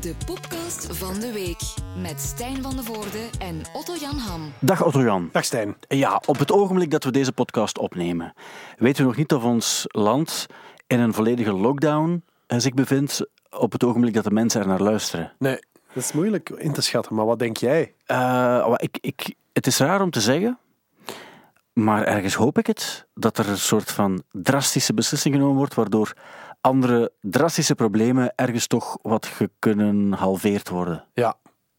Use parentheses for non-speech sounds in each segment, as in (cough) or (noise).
De podcast van de week met Stijn van de Voorde en Otto Jan Ham. Dag Otto-Jan. Dag Stijn. Ja, op het ogenblik dat we deze podcast opnemen, weten we nog niet of ons land in een volledige lockdown eh, zich bevindt op het ogenblik dat de mensen er naar luisteren. Nee, dat is moeilijk in te schatten, maar wat denk jij? Eh, ik, ik, het is raar om te zeggen, maar ergens hoop ik het, dat er een soort van drastische beslissing genomen wordt, waardoor andere drastische problemen ergens toch wat ge- kunnen halveerd worden. Ja,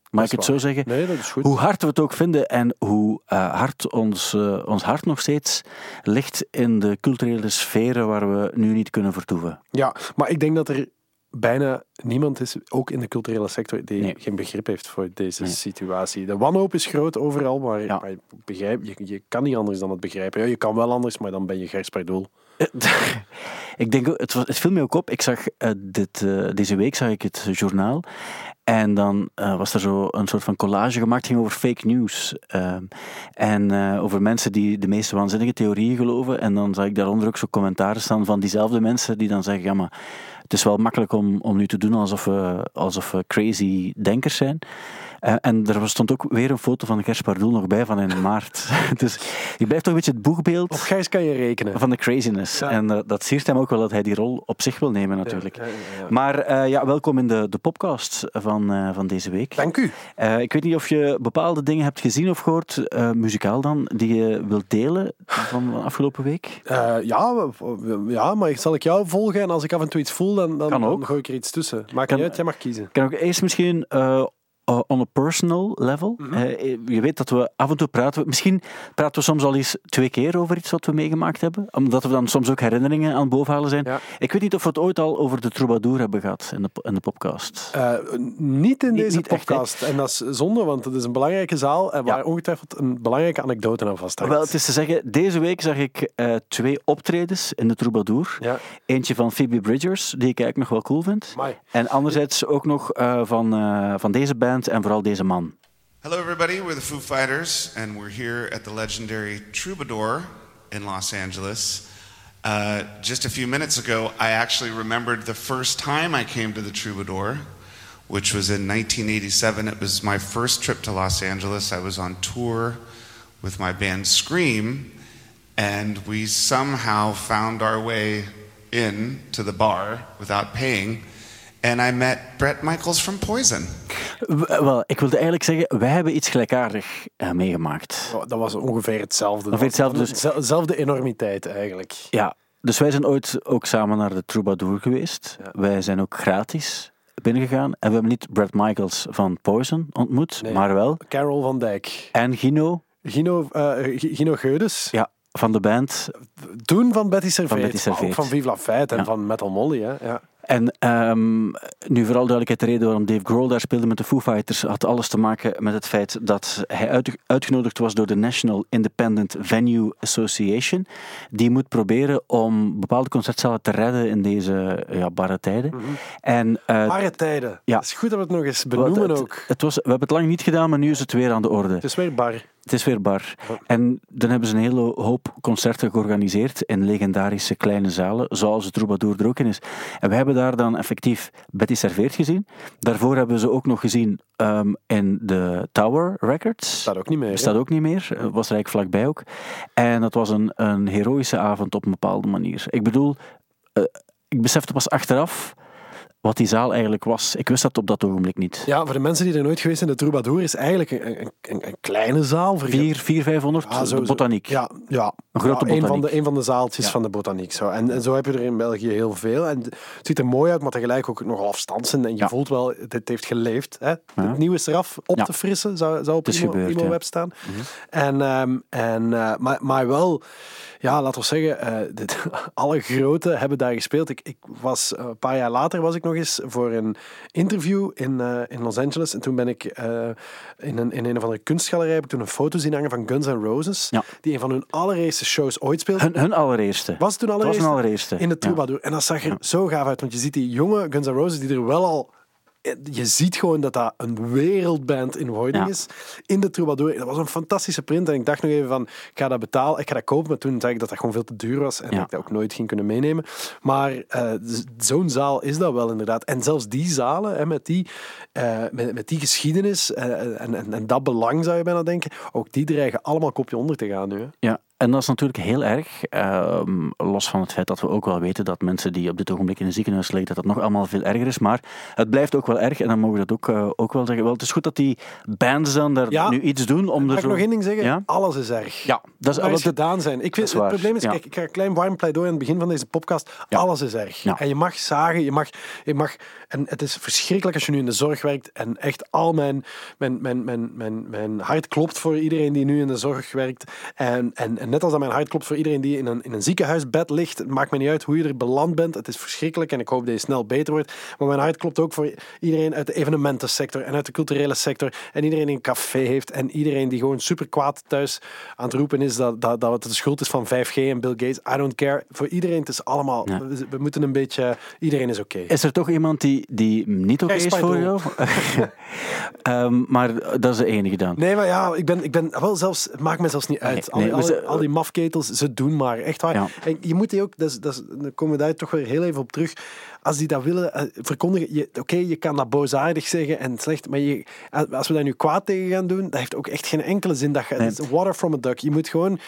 Mag ik het zo zeggen? nee, dat is goed. Hoe hard we het ook vinden en hoe eh, hard ons, eh, ons hart nog steeds ligt in de culturele sferen waar we nu niet kunnen vertoeven. Ja, maar ik denk dat er bijna niemand is, ook in de culturele sector, die Nee. geen begrip heeft voor deze Nee. situatie. De wanhoop is groot overal, maar, Ja. maar begrijp, je, je kan niet anders dan het begrijpen. Ja, je kan wel anders, maar dan ben je Gers Pardoel. (laughs) ik denk, het, was, het viel mij ook op. Ik zag eh, dit, eh, deze week zag ik het journaal. En dan eh, was er zo een soort van collage gemaakt, ging over fake news. En over mensen die de meeste waanzinnige theorieën geloven. En dan zag ik daaronder ook zo commentaren staan van diezelfde mensen die dan zeggen, ja maar het is wel makkelijk om, om nu te doen alsof alsof we crazy denkers zijn. Eh, en er stond ook weer een foto van Gers Pardoel nog bij van in maart. (laughs) dus die blijft toch een beetje het boegbeeld Op Gijs kan je rekenen. van de craziness. Ja. En eh, dat siert hem ook wel dat hij die rol op zich wil nemen, natuurlijk. Ja, ja, ja. Maar eh, ja, welkom in de, de podcast van, van deze week. Dank u. Ik weet niet of je bepaalde dingen hebt gezien of gehoord, eh, muzikaal dan, die je wilt delen van de afgelopen week. Ja, ja, maar zal ik jou volgen en als ik af en toe iets voel, dan, dan, Kan ook. dan gooi ik er iets tussen. Maakt Kan- niet uit, jij mag kiezen. Ik kan ook eerst misschien on a personal level. Mhm. Eh, je weet dat we af en toe praten. Misschien praten we soms al eens twee keer over iets wat we meegemaakt hebben. Omdat we dan soms ook herinneringen aan het bovenhalen zijn. Ja. Ik weet niet of we het ooit al over de troubadour hebben gehad in de, in de podcast. Eh, niet in deze niet echt, podcast. en dat is zonde, want het is een belangrijke zaal en Ja. waar ongetwijfeld een belangrijke anekdote aan vasthangt. Wel, het is te zeggen, deze week zag ik eh, twee optredens in de Troubadour. Ja. Eentje van Phoebe Bridgers, die ik eigenlijk nog wel cool vind. Amai. En anderzijds ook nog eh, van, eh, van deze band en vooral deze man. Hello, everybody. We're the Foo Fighters, and we're here at the legendary Troubadour in Los Angeles. Uh, just a few minutes ago, I actually remembered the first time I came to the Troubadour, which was in 1987. It was my first trip to Los Angeles. I was on tour with my band Scream, and we somehow found our way in to the bar without paying. And I met Brett Michaels from Poison. Wel, ik wilde eigenlijk zeggen, wij hebben iets gelijkaardig eh, meegemaakt. Oh, Dat was ongeveer hetzelfde. Ongeveer hetzelfde, dus- enormiteit eigenlijk. Ja, dus wij zijn ooit ook samen naar de Troubadour geweest. Wij zijn ook gratis binnengegaan. En we hebben niet Brad Michaels van Poison ontmoet, Nee. maar wel. Carol van Dijk. En Gino, Gino, eh, Gino Geudes. ja, van de band. Toen van Betty Serveet. Betty Serveet. maar Ook van Vive La Fête en Ja. van Metal Molly. Hè. Ja. En ehm, nu vooral duidelijkheid, de reden waarom Dave Grohl daar speelde met de Foo Fighters had alles te maken met het feit dat hij uit- uitgenodigd was door de National Independent Venue Association. Die moet proberen om bepaalde concertzalen te redden in deze ja, barre tijden. En eh, Barre tijden. Ja. Het is goed dat we het nog eens benoemen het, ook. Het was, we hebben het lang niet gedaan, maar nu is het weer aan de orde. Het is weer bar. Het is weer bar. En dan hebben ze een hele hoop concerten georganiseerd in legendarische kleine zalen, zoals de Troubadour er ook in is. En we hebben daar dan effectief Betty Serveert gezien. Daarvoor hebben we ze ook nog gezien ehm, in de Tower Records. Staat ook niet meer. hè? Bestaat ook niet meer, eh, was er eigenlijk vlakbij ook. En dat was een, een heroïsche avond op een bepaalde manier. Ik bedoel, eh, ik besefte pas achteraf wat die zaal eigenlijk was. Ik wist dat op dat ogenblik niet. Ja, voor de mensen die er nooit geweest zijn, de Troubadour is eigenlijk een, een, een, kleine zaal. 4, 4 500, Ah, zo- de botaniek. Ja, ja. Een grote ja, een van botaniek. de, een van de zaaltjes Ja. van de botaniek. Zo. En, en zo heb je er in België heel veel. En het ziet er mooi uit, maar tegelijk ook nogal afstandsen. En je Ja. voelt wel, dit heeft geleefd. Hè? Het nieuwe is eraf op te frissen, zou, zou op is Imo, gebeurd, Imo ja. Web staan. En, ehm, en, eh, maar, maar wel, ja, laten we zeggen, eh, dit, (laughs) alle grote hebben daar gespeeld. Ik, ik was, eh, een paar jaar later was ik nog eens voor een interview in, eh, in Los Angeles. En toen ben ik in, een, in een of andere kunstgalerij heb ik toen een foto zien hangen van Guns N' Roses. Ja. Die een van hun allereerste shows ooit speelde. Hun, hun allereerste. Was het toen Het was allereerste? hun allereerste. In de Ja. Troubadour. En dat zag er zo gaaf uit, want je ziet die jonge Guns N' Roses die er wel al je ziet gewoon dat dat een wereldband in wording Ja. is. In de Troubadour. Dat was een fantastische print. En ik dacht nog even van, ik ga dat betalen, ik ga dat kopen. Maar toen zei ik dat dat gewoon veel te duur was. En Ja. dat ik dat ook nooit ging kunnen meenemen. Maar eh, zo'n zaal is dat wel inderdaad. En zelfs die zalen, hè, met, die, eh, met, met die geschiedenis eh, en, en, en dat belang zou je bijna denken, ook die dreigen allemaal kopje onder te gaan nu. Hè. Ja, en dat is natuurlijk heel erg. ehm, los van het feit dat we ook wel weten dat mensen die op dit ogenblik in een ziekenhuis liggen, dat dat nog allemaal veel erger is. Maar het blijft ook wel erg en dan mogen we dat ook, eh, ook wel zeggen. Wel, het is goed dat die bands dan daar Ja. nu iets doen om Mag er ik zo... nog één ding zeggen? Ja? Alles is erg. Ja, dat is, het- gedaan zijn. Ik vind, het waar, probleem is, ja. kijk, ik ga een klein warm pleidooi aan het begin van deze podcast. Alles is erg. En je mag zagen, je mag, je mag... En het is verschrikkelijk als je nu in de zorg werkt en echt al mijn, mijn, mijn, mijn, mijn, mijn hart klopt voor iedereen die nu in de zorg werkt. En, en, en net als dat mijn hart klopt voor iedereen die in een, in een ziekenhuisbed ligt, het maakt me niet uit hoe je er beland bent. Het is verschrikkelijk en ik hoop dat je snel beter wordt. Maar mijn hart klopt ook voor iedereen uit de evenementensector en uit de culturele sector. En iedereen die een café heeft en iedereen die gewoon super kwaad thuis aan het roepen is dat, dat, dat het de schuld is van 5G en Bill Gates. I don't care. Voor iedereen, het is allemaal... Ja. We, we moeten een beetje... Iedereen is oké. Is er toch iemand die, die niet oké is voor jou? (laughs) Ehm, maar dat is de enige dan. Nee, maar ja, ik ben, ik ben wel zelfs, het maakt me zelfs niet uit. Nee, al, al die mafketels, ze doen maar, echt waar. Ja. En je moet die ook, dat is, dat is, komen we daar toch weer heel even op terug. Als die dat willen eh, verkondigen, oké, je kan dat boosaardig zeggen en slecht, maar je, als we daar nu kwaad tegen gaan doen, dat heeft ook echt geen enkele zin. Dat, je- Nee. is water from a duck. Je moet gewoon,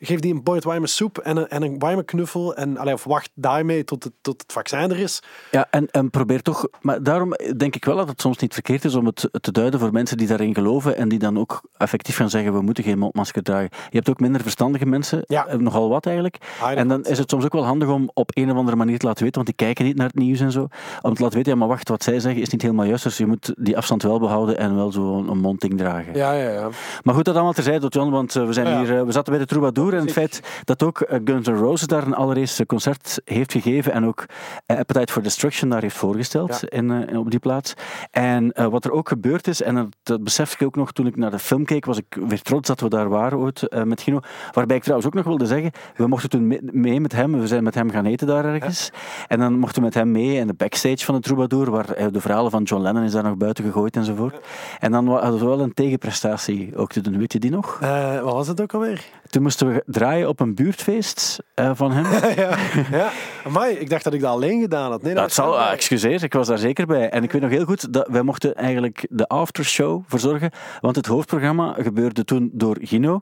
geef die een warme soep en een, en een knuffel en, allee, of wacht daarmee tot het, tot het vaccin er is. Ja, en, en probeer toch... Maar daarom denk ik wel dat het soms niet verkeerd is om het te duiden voor mensen die daarin geloven en die dan ook effectief gaan zeggen, we moeten geen mondmasker dragen. Je hebt ook minder verstandige mensen, Ja. eh, nogal wat eigenlijk. En dan is het soms ook wel handig om op een of andere manier te laten weten, want die kijken niet naar het nieuws en zo, om te laten weten, ja, maar wacht, wat zij zeggen is niet helemaal juist, dus je moet die afstand wel behouden en wel zo een, mondding dragen. Ja, ja, ja. Maar goed, dat allemaal terzijde, tot Jan, want eh, we, zijn Ja, ja. hier, eh, we zaten bij de Troubadour en het feit dat ook eh, Guns N' Roses daar een allereerste concert heeft gegeven en ook Appetite for Destruction daar heeft voorgesteld Ja. in, op die plaats. En wat er ook gebeurd is, en dat, dat besefte ik ook nog toen ik naar de film keek, was ik weer trots dat we daar waren ooit met Gino. Waarbij ik trouwens ook nog wilde zeggen, we mochten toen mee, mee met hem, we zijn met hem gaan eten daar ergens. En dan mochten we met hem mee in de backstage van de Troubadour, waar eh, de verhalen van John Lennon is daar nog buiten gegooid enzovoort. En dan hadden we wel een tegenprestatie ook te doen, weet je die nog? Eh, wat was het ook alweer? Toen moesten we draaien op een buurtfeest eh, van hem. (laughs) ja, ja. Amai, ik dacht dat ik dat alleen gedaan had. Nee, Dat was zal, ah, excuseer, ik was daar zeker bij. En ik weet nog heel goed dat wij mochten eigenlijk de aftershow verzorgen. Want het hoofdprogramma gebeurde toen door Gino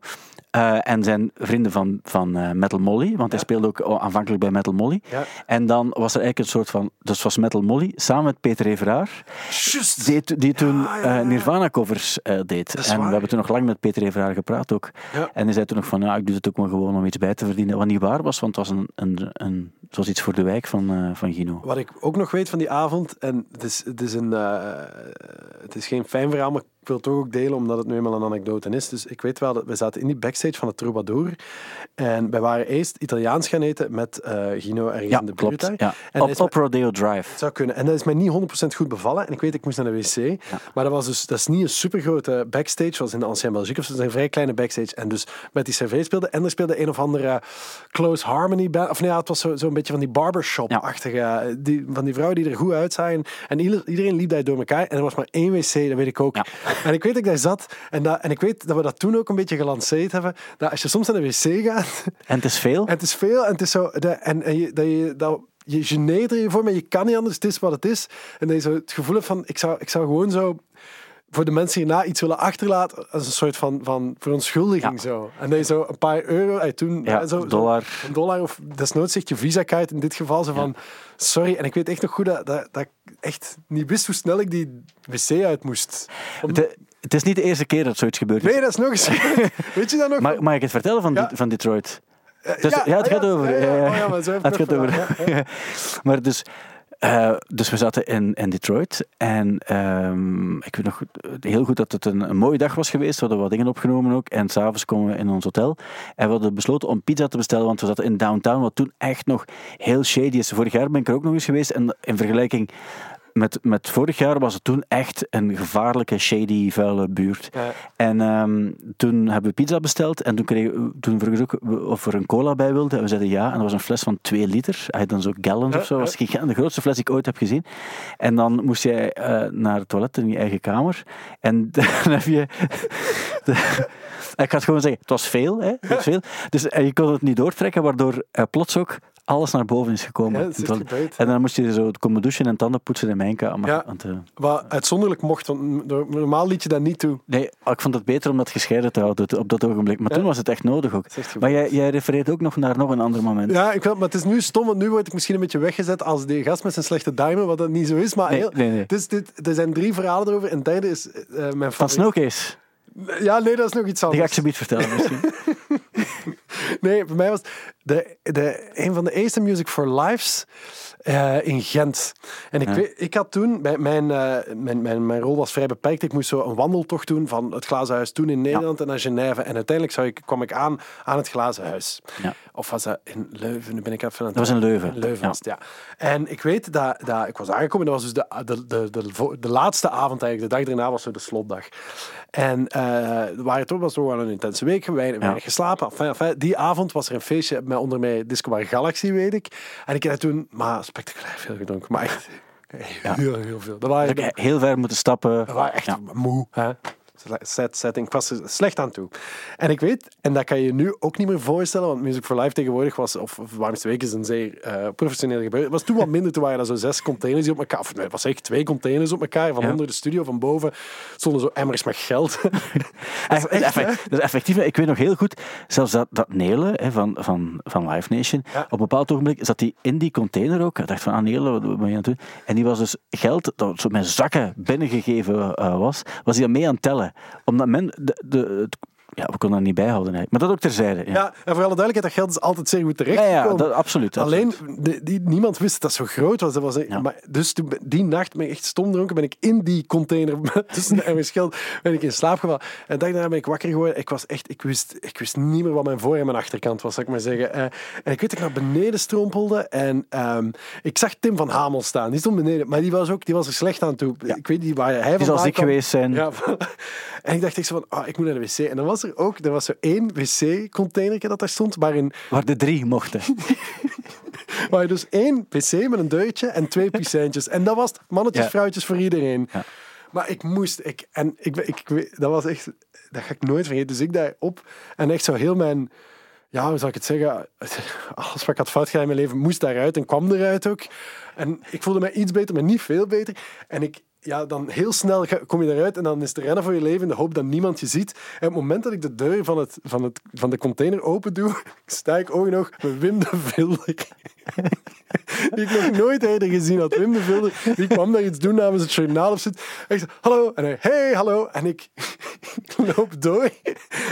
eh, en zijn vrienden van, van eh, Metal Molly. Want hij speelde ook aanvankelijk bij Metal Molly. Ja. En dan was er eigenlijk een soort van. Dus het was Metal Molly samen met Peter Everaar. Die, die toen Ja, ja. eh, Nirvana-covers deed. En we waar. hebben toen nog lang met Peter Everaar gepraat ook. Ja. En hij zei toen nog van, ja, ik doe het ook maar gewoon om iets bij te verdienen. Wat niet waar was, want het was, een, een, een, het was iets voor de wijk van, van Gino. Wat ik ook nog weet van die avond, en het is, het is, een, het is geen fijn verhaal, maar wil het toch ook delen omdat het nu eenmaal een anekdote is. Dus ik weet wel dat we zaten in die backstage van de Troubadour en wij waren eerst Italiaans gaan eten met eh, Gino ergens Ja, in de buurt klopt. daar. Ja. En Op, is op Rodeo Drive. Het zou kunnen. En dat is mij niet 100% goed bevallen. En ik weet, ik moest naar de wc. Maar dat, was dus, dat is niet een supergrote backstage, zoals in de Ancien Belgique. Of. Het is een vrij kleine backstage. En dus met die cv speelde. En er speelde een of andere Close Harmony band. Of nee, ja, het was zo'n zo een beetje van die barbershop-achtige. eh, Die, van die vrouwen die er goed uitzagen. En ieder- iedereen liep daar door elkaar. En er was maar één wc, dat weet ik ook. En ik weet dat ik daar zat. En, dat, en ik weet dat we dat toen ook een beetje gelanceerd hebben. Dat als je soms naar de wc gaat. En het is veel. En het is veel en het is zo. De, en, en je, dat je, dat, je geneert er je voor, maar je kan niet anders. Het is wat het is. En dat je zo het gevoel hebt van: ik zou, ik zou gewoon zo voor de mensen hierna iets willen achterlaten als een soort van, van verontschuldiging. Ja. Zo. En dat je zo een paar euro, eh, toen, Ja, eh, zo, zo- dollar. een dollar of desnoods zegt je visa-kaart in dit geval zo van sorry. En ik weet echt nog goed dat, dat, dat ik echt niet wist hoe snel ik die wc uit moest. Om- Het, het is niet de eerste keer dat zoiets gebeurt. nee, dat is nog eens. (laughs) weet je dat nog? Mag, mag ik het vertellen van, Ja. Van Detroit? Eh, Dus, ja, het ah, gaat over. ja, ja. ja, ja. Oh ja, zo het gaat over. Ja, ja. (laughs) maar dus, eh, dus we zaten in, in Detroit en ehm, ik weet nog heel goed dat het een, een mooie dag was geweest. We hadden wat dingen opgenomen ook en s'avonds komen we in ons hotel en we hadden besloten om pizza te bestellen, want we zaten in downtown, wat toen echt nog heel shady is. Vorig jaar ben ik er ook nog eens geweest en in vergelijking met, met vorig jaar was het toen echt een gevaarlijke, shady, vuile buurt. Ja. En ehm, toen hebben we pizza besteld en toen, kregen, toen vroegen ze ook of er een cola bij wilden. En we zeiden ja. En dat was een fles van 2 liter. Hij had dan zo gallons of zo. Dat was gigantisch, de grootste fles die ik ooit heb gezien. En dan moest jij eh, naar het toilet in je eigen kamer. En (laughs) dan heb je... (laughs) ik ga het gewoon zeggen, het was veel. Hè? Het was veel. Dus en je kon het niet doortrekken, waardoor eh, plots ook alles naar boven is gekomen. Ja, is gebeurd. en dan moest je zo komen douchen en tanden poetsen in mijn kamer. Ja. Want, eh, Wat uitzonderlijk mocht, want normaal liet je dat niet toe. Nee, ik vond het beter om dat gescheiden te houden op dat ogenblik. Maar Ja. toen was het echt nodig ook. Maar jij, jij refereert ook nog naar nog een ander moment. Ja, ik maar het is nu stom, want nu word ik misschien een beetje weggezet als die gast met zijn slechte duimen, wat dat niet zo is. Maar Nee, heel- nee, nee. Dus dit, er zijn drie verhalen erover. En derde is eh, mijn Van favoriet. Snowcase. Ja, nee, dat is nog iets Die ga anders. ik ze niet vertellen misschien. (laughs) Nee, bij mij was de, de, een van de eerste Music for Lives eh, in Gent. En ik, Ja. weet, ik had toen, bij- mijn, eh, mijn, mijn, mijn rol was vrij beperkt. Ik moest zo een wandeltocht doen van het Glazen Huis toen in Nederland en naar Genève. En uiteindelijk zou ik, kwam ik aan aan het Glazen Huis. Ja. Of was dat in Leuven? Nu ben ik even aan het Dat was in Leuven. in Leuven Ja. was het, ja. En ik weet dat, dat ik was aangekomen. Dat was dus de, de, de, de, de laatste avond eigenlijk. De dag daarna was zo de slotdag. En eh waar het ook was toch wel een intense week. Weinig, weinig geslapen. Enfin, enfin, die avond was er een feestje met onder mij Disco Bar Galaxy, weet ik. En ik heb toen maar spectaculair veel gedronken. Maar echt heel, heel veel. Dat waren, ik heb heel ver moeten stappen. dat waren echt Ja. moe. Hè? Set, setting. Ik was er slecht aan toe. En ik weet, en dat kan je nu ook niet meer voorstellen, want Music for Life tegenwoordig was, of, of Warmste Week is een zeer eh, professioneel gebeuren. Het was toen wat (laughs) minder, toen waren er zo zes containers die op elkaar, of nee, het was echt twee containers op elkaar, van Ja. onder de studio, van boven stonden zo emmers met geld. (laughs) Echt, dat is effectief. Ik weet nog heel goed, zelfs dat, dat Nele hè, van, van, van Live Nation, Ja. op een bepaald ogenblik zat hij in die container ook. Ik dacht van, ah Nele, wat ben je aan het doen? En die was dus geld dat zo met zakken binnengegeven eh, was, was hij dan mee aan het tellen. Men det, det, ja, we konden dat niet bijhouden eigenlijk. Maar dat ook terzijde. Ja, ja, en voor alle duidelijkheid, dat geld is altijd zeer goed ja, terechtgekomen. ja dat, absoluut. Alleen, de, die, niemand wist dat dat zo groot was. Dat was Ja. maar, dus toen, die nacht ben ik echt stom dronken. Ben ik in die container (laughs) tussen de emmers geld ben ik in slaap gevallen. En dag daarna ben ik wakker geworden. Ik, was echt, ik, wist, ik wist niet meer wat mijn voor- en mijn achterkant was, zal ik maar zeggen. Eh, en ik weet dat ik naar beneden strompelde. En ehm, ik zag Tim van Hamel staan. Die stond beneden. Maar die was, ook, die was er slecht aan toe. Ik weet niet waar hij Die zal ziek geweest zijn. Ja, (laughs) en ik dacht echt zo van, ah, ik moet naar de wc. En dan was er ook, er was zo één wc-container dat daar stond, waarin Waar de drie mochten. (laughs) Waar je dus één pc met een deurtje en twee piscijntjes. En dat was het. mannetjes, Ja. vrouwtjes voor iedereen. Ja. Maar ik moest, ik, en ik, ik, ik, dat was echt, dat ga ik nooit vergeten. Dus ik daar op en echt zo heel mijn, ja, hoe zal ik het zeggen, (laughs) alles wat ik had fout gedaan in mijn leven moest daaruit en kwam eruit ook. En ik voelde mij iets beter, maar niet veel beter. En ik, ja, dan heel snel kom je eruit en dan is het rennen voor je leven in de hoop dat niemand je ziet. En op het moment dat ik de deur van, het, van, het, van de container open doe, (laughs) sta ik oog in oog met Wim de Vilder. (laughs) Die ik nog nooit eerder gezien had. Wim de Vilder, die kwam daar iets doen namens het journaal of. En ik zei, hallo. En hij, hey, hallo. En ik, (laughs) loop door.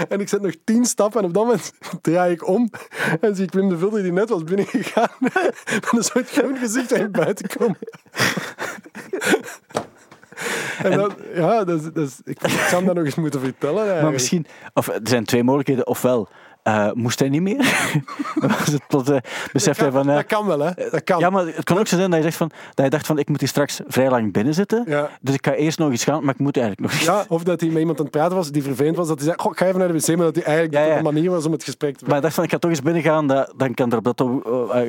En ik zet nog tien stappen. En op dat moment draai ik om. En zie ik Wim de Vilder, die net was binnengegaan. Met een soort groen gezicht en buiten komen. En, dat, ja, dat, is- dat is, ik, zou hem dat nog eens moeten vertellen. Maar eigenlijk. misschien, of er zijn twee mogelijkheden. Ofwel, eh, moest hij niet meer? (laughs) Was het tot, eh, hij dat, kan, van... eh, dat kan wel, hè. Dat kan. ja, maar het kan ook zo zijn dat je, zegt van, dat je dacht van, ik moet hier straks vrij lang binnen zitten. Ja. Dus ik ga eerst nog iets gaan, maar ik moet eigenlijk nog iets. Ja, of dat hij met iemand aan het praten was die vervelend was. Dat hij zei, goh, ik ga even naar de wc, maar dat hij eigenlijk Ja, ja. een manier was om het gesprek te Maar ik dacht van, ik ga toch eens binnen gaan, dat, dan kan er op dat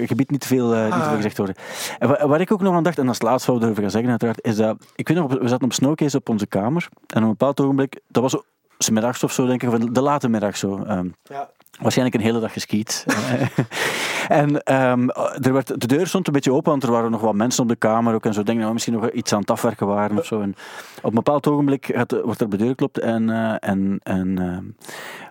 gebied niet veel, niet veel Ah. gezegd worden. En wa- waar ik ook nog aan dacht, en het laatste wat we erover gaan zeggen uiteraard, is dat, ik weet nog, we zaten op Snowcase op onze kamer, en op een bepaald ogenblik, dat was middags of zo, denk ik, of de late middag zo. ehm, Ja. Waarschijnlijk een hele dag geskiet. (laughs) (laughs) en ehm, er werd, de deur stond een beetje open, want er waren nog wat mensen op de kamer ook en zo. Denk dat we misschien nog iets aan het afwerken waren of zo. En op een bepaald ogenblik gaat, wordt er op de deur geklopt en... eh, en, en ehm,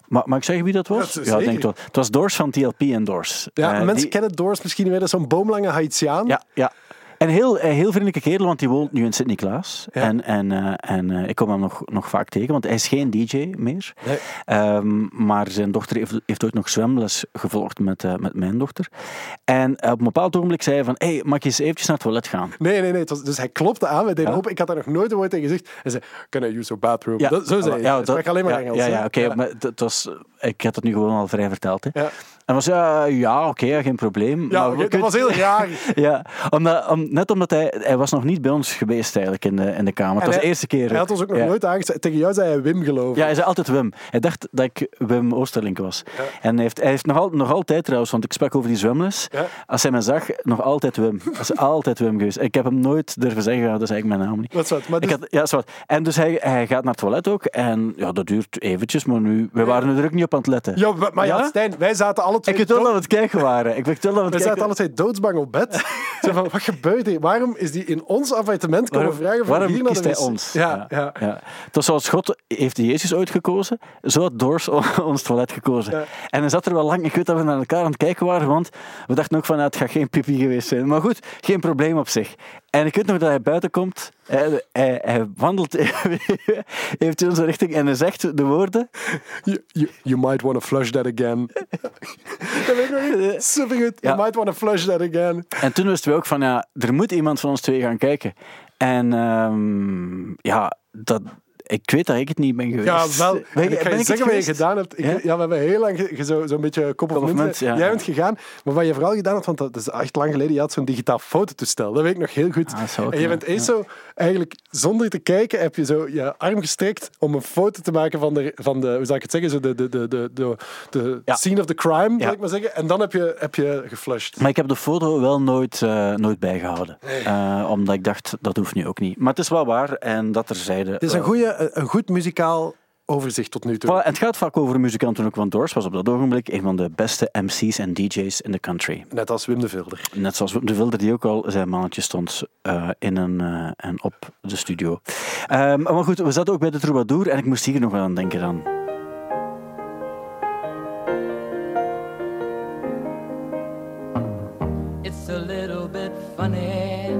maar, mag ik zeggen wie dat was? Ja, ik denk het wel. Het was Doors van TLP en Doors. Ja, Eh, mensen die- kennen Doors misschien weer als zo'n boomlange Haitiaan. ja, ja. En heel, eh, heel vriendelijke kerel, want die woont nu in Sint-Niklaas. Ja. En, en, eh, en eh, ik kom hem nog, nog vaak tegen, want hij is geen DJ meer. Nee. Ehm, maar zijn dochter heeft, heeft ooit nog zwemles gevolgd met, met mijn dochter. En op een bepaald ogenblik zei hij van, hey, mag ik eens eventjes naar het toilet gaan? Nee, nee, nee. Was, dus hij klopte aan, deden Ja. open. Ik had daar nog nooit een woord tegen gezegd. Hij zei, can I use your bathroom? Ja, Dat, zo zei hij. ja, hij sprak alleen maar Engels. Ja, ja oké. maar het was, ik had het nu gewoon al vrij verteld. Hè. En was ja, ja oké, geen probleem. Ja, Maar dat was heel raar. (laughs) Ja, omdat, om, net omdat hij, hij was nog niet bij ons geweest eigenlijk in de, in de kamer. Het was hij- de eerste keer. Hij had ons ook nog Ja. nooit aangezet. Tegen jou zei hij Wim, geloof ik. Ja, hij zei altijd Wim. Hij dacht dat ik Wim Oosterlink was. En hij heeft, hij heeft nog, al, nog altijd trouwens, want ik sprak over die zwemles. Ja. Als hij me zag, nog altijd Wim. Dat is altijd Wim geweest. Ik heb hem nooit durven zeggen, dat is eigenlijk mijn naam niet. Wat Ik dus- had, ja, wat. En dus hij, hij gaat naar het toilet ook. En ja, dat duurt eventjes, maar nu, we waren er ook niet op aan het letten. ja, maar- ja? Stijn, wij zaten alle twee... ik weet wel dat we het kijken waren. Ik weet wel dat we het zaten alle twee doodsbang op bed. (laughs) Zo van, wat gebeurt hier? Waarom is die in ons appartement komen Waarom, vragen van waarom hier naar kiest de hij ons? Ja, ja. zoals God heeft Jezus uitgekozen, zo had Doors (laughs) ons toilet gekozen. Ja. En hij zat er wel lang, ik weet dat we naar elkaar aan het kijken waren, want we dachten ook van, ja, het gaat geen pipi geweest zijn. Maar goed, geen probleem op zich. En ik weet nog dat hij buiten komt, hij, hij, hij wandelt heeft in onze richting en hij zegt de woorden, You, you, you might want to flush that again. dat weet ik nog niet. Super goed. Ja. You might want to flush that again. En toen wisten we ook van, ja, er moet iemand van ons twee gaan kijken. En ehm, ja, dat, ik weet dat ik het niet ben geweest. Ja, (laughs) wel. Ben, En ik ga ben je zeggen wat je gedaan hebt. Ik, Ja? ja? we hebben heel lang ge- zo- zo'n beetje kop of munt. ja. Jij bent gegaan. Maar wat je vooral gedaan hebt, want dat is echt lang geleden, je had zo'n digitaal fototoestel. Dat weet ik nog heel goed. Ah, ook en je bent eens zo, eigenlijk zonder te kijken, heb je zo je arm gestrekt om een foto te maken van de, van de hoe zou ik het zeggen, zo de, de, de, de, de, scene of the crime, ik maar zeggen. En dan heb je, heb je geflushed. Maar ik heb de foto wel nooit, eh, nooit bijgehouden. Eh, omdat ik dacht, dat hoeft nu ook niet. Maar het is wel waar en dat terzijde. Het is een, goeie, een goed muzikaal overzicht tot nu toe. Voilà, en het gaat vaak over muzikanten ook, want Doors was op dat ogenblik een van de beste MC's en DJ's in de country. Net als Wim de Vilder. Net zoals Wim de Wilder, die ook al zijn mannetje stond eh, in een, eh, en op de studio. Ehm, maar goed, we zaten ook bij de Troubadour en ik moest hier nog wel aan denken dan. It's a little bit funny.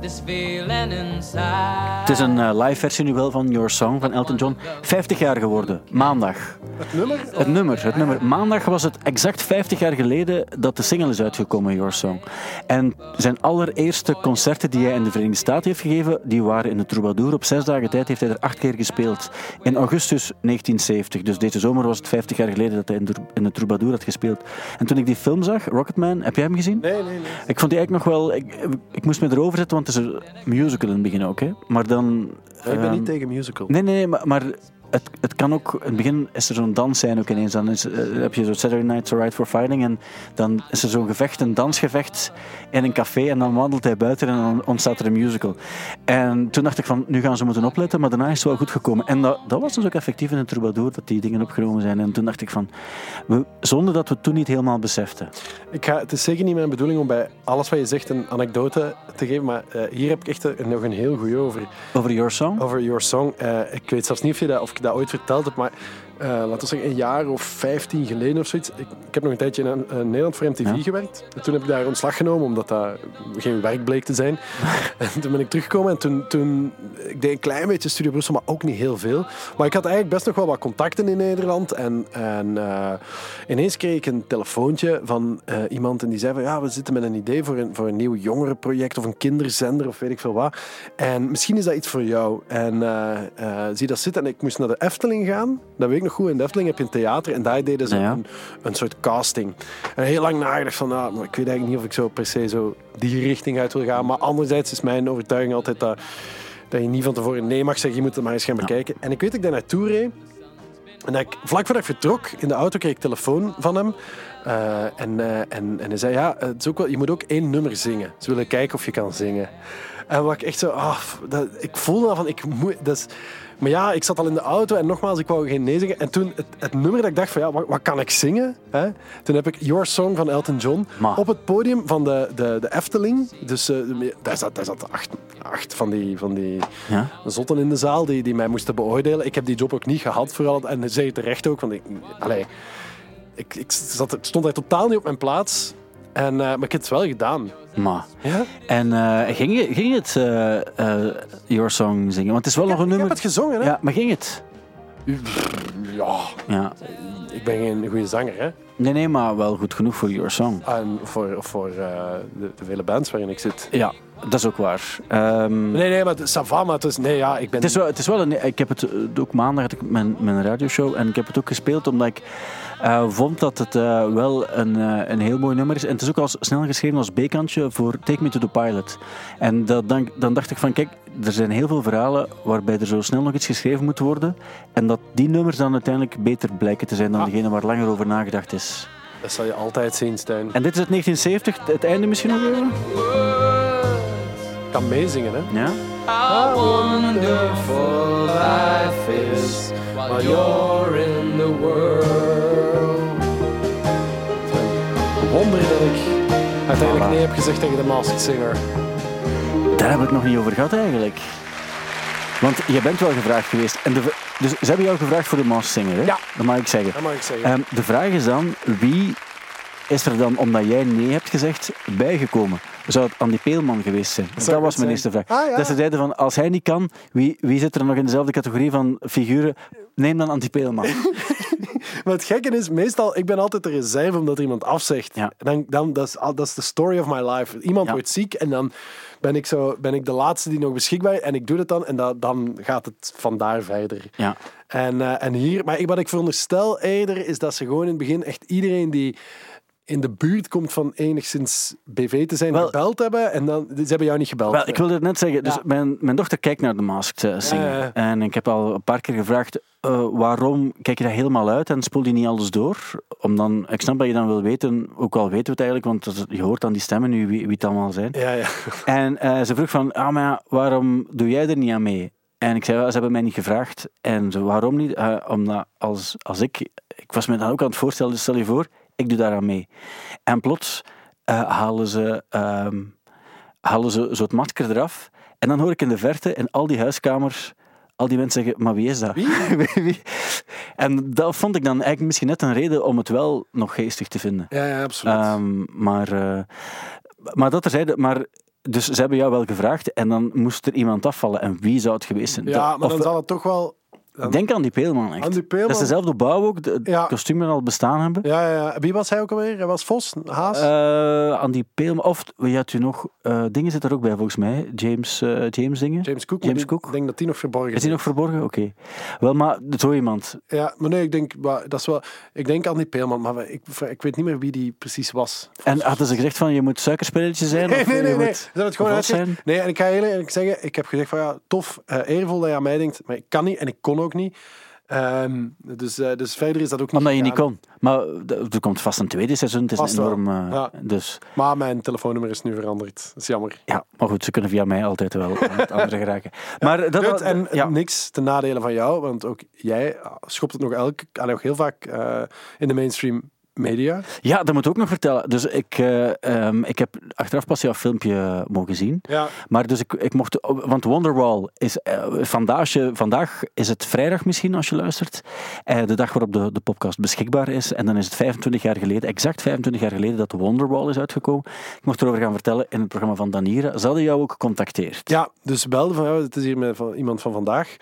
This feeling inside. Het is een eh, live versie nu wel van Your Song van Elton John. 50 jaar geworden, maandag. Het nummer? Het nummer, het nummer. Maandag was het exact 50 jaar geleden dat de single is uitgekomen, Your Song. En zijn allereerste concerten die hij in de Verenigde Staten heeft gegeven, die waren in de Troubadour. Op zes dagen tijd heeft hij er acht keer gespeeld. In augustus 1970. Dus deze zomer was het 50 jaar geleden dat hij in de, in de Troubadour had gespeeld. En toen ik die film zag, Rocketman, heb jij hem gezien? Nee, nee, nee. Ik vond die eigenlijk nog wel... Ik, ik moest me erover zetten, want het is een musical in het begin ook. Hè. Maar dan... ik ben ehm, niet tegen musical. Nee, nee, nee, maar, maar het, het kan ook... In het begin is er zo'n dans zijn ook ineens. Dan is, eh, heb je zo Saturday Night's Alright for Fighting en dan is er zo'n gevecht, een dansgevecht in een café en dan wandelt hij buiten en dan ontstaat er een musical. En toen dacht ik van, nu gaan ze moeten opletten, maar daarna is het wel goed gekomen. En dat, dat was dus ook effectief in de Troubadour, dat die dingen opgenomen zijn. En toen dacht ik van, we, zonder dat we het toen niet helemaal beseften. Ik ga, het is zeker niet mijn bedoeling om bij alles wat je zegt een anekdote te geven, maar eh, hier heb ik echt nog een heel goeie over. Over Your Song? Over Your Song. Eh, ik weet zelfs niet of, je dat, of dat ooit verteld heb, maar eh, laten we zeggen een jaar of 15 geleden of zoiets. Ik, ik heb nog een tijdje in, eh, Nederland voor MTV Ja. gewerkt. En toen heb ik daar ontslag genomen, omdat dat geen werk bleek te zijn. (laughs) en toen ben ik teruggekomen en toen, toen ik deed een klein beetje Studio Brussel, maar ook niet heel veel. Maar ik had eigenlijk best nog wel wat contacten in Nederland. En, en eh, ineens kreeg ik een telefoontje van iemand en die zei van ja, we zitten met een idee voor een, voor een nieuw jongerenproject of een kinderzender of weet ik veel wat. En misschien is dat iets voor jou. En zie dat zitten. En ik moest naar de Efteling gaan. Dat weet ik nog goed. In de Efteling heb je een theater en daar deden ze Ja. een, een soort casting. En heel lang nagedacht van, ah, maar ik weet eigenlijk niet of ik zo per se zo die richting uit wil gaan. Maar anderzijds is mijn overtuiging altijd dat, dat je niet van tevoren nee mag zeggen. Je moet het maar eens gaan bekijken. En ik weet dat ik daar naartoe reed. En dat ik, vlak voordat ik vertrok, in de auto kreeg ik telefoon van hem. Eh, en, eh, en, en hij zei, ja, het is ook wel, je moet ook één nummer zingen. Ze willen kijken of je kan zingen. En wat ik echt zo, ah, dat, ik voelde dan van, ik moet, dat is, maar ja, ik zat al in de auto en nogmaals, ik wou geen nee zeggen. En toen, het, het nummer dat ik dacht van, ja, wat, wat kan ik zingen? Hè? Toen heb ik Your Song van Elton John op het podium van de, de, de Efteling. Dus eh, daar zat, daar zat acht, acht van die, van die Ja? zotten in de zaal die, die mij moesten beoordelen. Ik heb die job ook niet gehad, vooral. En zei terecht ook, want ik, allee, ik, ik, zat, ik stond daar totaal niet op mijn plaats. En, eh, maar ik heb het wel gedaan. Maar... Ja? En eh, ging, je, ging het eh, Your Song zingen? Want het is wel Ik, nog heb, een ik heb nummer... het gezongen, hè? Ja, maar ging het? Ja, Ja. ik ben geen goede zanger, hè? Nee, nee, maar wel goed genoeg voor Your Song. En voor, voor de, de vele bands waarin ik zit. Ja, dat is ook waar. Ehm, Nee, nee, maar het Savama. Het is, nee, ja, ik ben... Het is wel, het is wel een, ik heb het eh, ook maandag had ik mijn, mijn radioshow en ik heb het ook gespeeld omdat ik eh, vond dat het eh, wel een, een heel mooi nummer is. En het is ook al snel geschreven als B-kantje voor Take Me to the Pilot. En dat, dan, dan dacht ik van kijk, er zijn heel veel verhalen waarbij er zo snel nog iets geschreven moet worden. En dat die nummers dan uiteindelijk beter blijken te zijn dan Ah. degene waar langer over nagedacht is. Dat zal je altijd zien, Stijn. En dit is uit 1970, het einde misschien nog even? Ik kan meezingen, hè. Ja? How wonderful life is while you're in the world. Wonder dat ik uiteindelijk nee heb gezegd tegen de Masked Singer. Daar hebben we het nog niet over gehad eigenlijk. Want je bent wel gevraagd geweest. En de, dus ze hebben jou gevraagd voor de Masked Singer, hè? Ja. Dat mag ik zeggen. Dat mag ik zeggen. Ehm, de vraag is dan, wie is er dan, omdat jij nee hebt gezegd, bijgekomen? Zou het Andy Peelman geweest zijn? Dat, was mijn eerste vraag. Ah, ja. Dat ze zeiden van, als hij niet kan, wie, wie zit er nog in dezelfde categorie van figuren? Neem dan Andy Peelman. (laughs) Maar het gekke is, meestal, ik ben altijd de reserve omdat er iemand afzegt. Ja. Dan, dan, dat, is, dat de story of my life. Iemand Ja. wordt ziek en dan ben ik, zo, ben ik de laatste die nog beschikbaar is en ik doe het dan en dat, dan gaat het vandaar verder. Ja. En, eh, en hier, maar ik, wat ik veronderstel eerder is dat ze gewoon in het begin echt iedereen die in de buurt komt van enigszins BV te zijn, Wel- gebeld hebben. En dan, ze hebben jou niet gebeld. Wel, ik wilde het net zeggen. Dus Ja. mijn, mijn dochter kijkt naar de Masked eh, Singer. Ja. En ik heb al een paar keer gevraagd, eh, waarom kijk je dat helemaal uit en spoel je niet alles door? Om dan, ik snap dat je dan wil weten, ook al weten we het eigenlijk, want je hoort aan die stemmen nu wie, wie het allemaal zijn. Ja, ja. (laughs) En eh, ze vroeg van, ah, maar ja, waarom doe jij er niet aan mee? En ik zei, "Wel, ze hebben mij niet gevraagd. En ze, waarom niet? Eh, omdat als, als ik, ik was me dan ook aan het voorstellen, dus stel je voor, ik doe daaraan mee. En plots eh, halen ze, ehm, halen ze zo het masker eraf. En dan hoor ik in de verte, in al die huiskamers, al die mensen zeggen, maar wie is dat? (laughs) Wie? Wie? En dat vond ik dan eigenlijk misschien net een reden om het wel nog geestig te vinden. ja, ja absoluut. Ehm, maar, eh, maar dat terzijde, maar dus ze hebben jou wel gevraagd en dan moest er iemand afvallen. En wie zou het geweest zijn? ja, maar of- dan zal het toch wel... dan- Denk aan die Peelman echt. Peelman. Dat is dezelfde bouw ook, de, Ja. al bestaan hebben. Ja, ja, ja. Wie was hij ook alweer? Hij was Vos? Haas? Eh Andy Peelman, of wie had u nog? eh, dingen zit er ook bij volgens mij. James, eh, James dingen. James Cook. James die- Cook. Ik denk dat die nog verborgen Is die nog verborgen? Oké. Wel, maar zo iemand. Ja, maar nee, ik denk, maar dat is wel, ik denk aan die Peelman, maar ik, ik weet niet meer wie die precies was. En hadden ze gezegd van je moet suikerspelletje zijn? Nee, of nee, je nee, nee. Ze hebben het gewoon uitgezegd. zijn? Nee, en ik ga heel eerlijk zeggen, ik heb gezegd van ja, tof, eervol dat je aan mij denkt, maar ik kan niet en ik kon ook niet. Ehm, dus, eh, dus verder is dat ook niet Omdat je niet kon. Maar d- er komt vast een tweede seizoen. Het is Vast een wel. enorm. eh, Ja. Dus Maar mijn telefoonnummer is nu veranderd. Dat is jammer. ja, maar goed, ze kunnen via mij altijd wel aan het andere (laughs) geraken. Maar dat en ja. niks ten nadele van jou, want ook jij schopt het nog, elke, ah, nog heel vaak eh, in de mainstream media. ja, dat moet ik ook nog vertellen. Dus ik, eh, ehm, ik heb achteraf pas jouw filmpje mogen zien. Ja. Maar dus ik, ik mocht, want Wonderwall is eh, vandaag, vandaag is het vrijdag misschien als je luistert, eh, de dag waarop de, de podcast beschikbaar is. En dan is het 25 jaar geleden, exact 25 jaar geleden, dat Wonderwall is uitgekomen. Ik mocht erover gaan vertellen in het programma van Danira. Ze hadden jou ook gecontacteerd. Ja, dus belde van, het is hier met van, iemand van vandaag.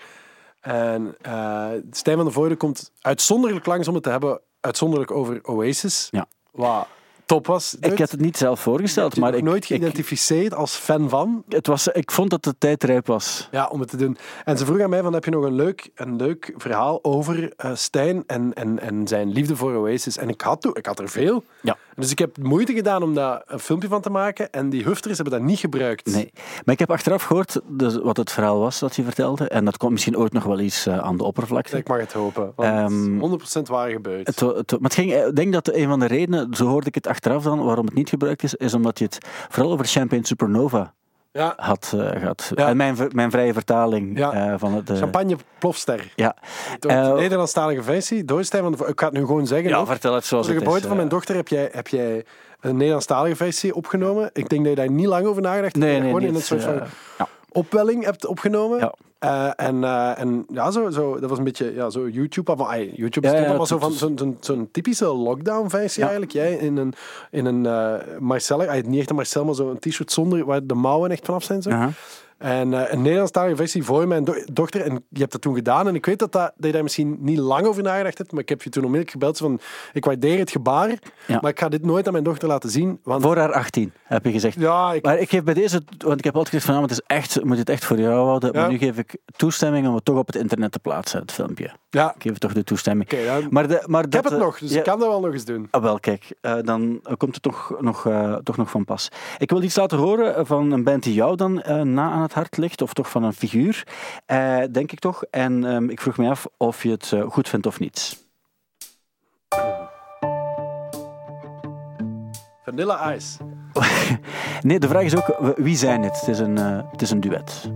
En eh Stijn van der Voorde komt uitzonderlijk langs om het te hebben, uitzonderlijk over Oasis. Ja. Wat top was. Ik had het niet zelf voorgesteld, maar ik ik, nooit ik, geïdentificeerd als fan van. het was, ik vond dat de tijd rijp was. Ja, om het te doen. En ze vroeg aan mij van, heb je nog een leuk, een leuk verhaal over eh, Stijn en, en, en zijn liefde voor Oasis? En ik had, ik had er veel. Ja. Dus ik heb moeite gedaan om daar een filmpje van te maken. En die hufters hebben dat niet gebruikt. Nee. Maar ik heb achteraf gehoord dus, wat het verhaal was dat je vertelde. En dat komt misschien ooit nog wel eens eh, aan de oppervlakte. Ik mag het hopen. Want Ehm, 100% waar gebeurd. Het, het, maar het ging, eh, ik denk dat een van de redenen, zo hoorde ik het achteraf dan, waarom het niet gebruikt is, is omdat je het vooral over Champagne Supernova ja. had eh, gehad. Ja. En mijn, mijn vrije vertaling Ja. eh, van het... eh, Champagne plofster. Ja. De Nederlandstalige versie. Door Stijn van de Vo- Ik ga het nu gewoon zeggen. ja, vertel het zoals Voor de is. geboorte van mijn dochter heb jij, heb jij een Nederlandstalige versie opgenomen. Ik denk dat je daar niet lang over nagedacht hebt. Nee, nee, gewoon niet, in een soort van ja. Opwelling hebt opgenomen. Ja. Eh, en, eh, en ja, zo, zo, dat was een beetje ja, zo YouTube. Ay, YouTube Ja, is ja, het- zo van zo'n zo'n typische lockdown-versie Ja. eigenlijk. Jij in een, in een Marcel, ay, niet echt een Marcel, maar zo'n t-shirt zonder waar de mouwen echt vanaf zijn. Zo. En eh, een Nederlandstalige versie voor mijn do- dochter. En je hebt dat toen gedaan. En ik weet dat, dat, dat je daar misschien niet lang over nagedacht hebt. Maar ik heb je toen onmiddellijk gebeld van... Ik waardeer het gebaar, Ja. maar ik ga dit nooit aan mijn dochter laten zien. Want Voor haar 18, heb je gezegd. ja, ik, Maar ik geef bij deze, want ik heb altijd gezegd van, nou, het is echt, je moet het echt voor jou houden. Ja. Maar nu geef ik toestemming om het toch op het internet te plaatsen, het filmpje. ja, Ik geef toch de toestemming. dan- Maar de, maar ik heb dat, het nog, dus ja, ik kan dat wel nog eens doen. Ah, wel, kijk, eh, dan komt het toch nog, eh, toch nog van pas. Ik wil iets laten horen van een band die jou dan na aan het hart ligt, of toch van een figuur, eh, denk ik toch. En ehm, ik vroeg me af of je het eh, goed vindt of niet. Vanilla Ice. (laughs) Nee, de vraag is ook, wie zijn het? Het is een, eh, het is een duet.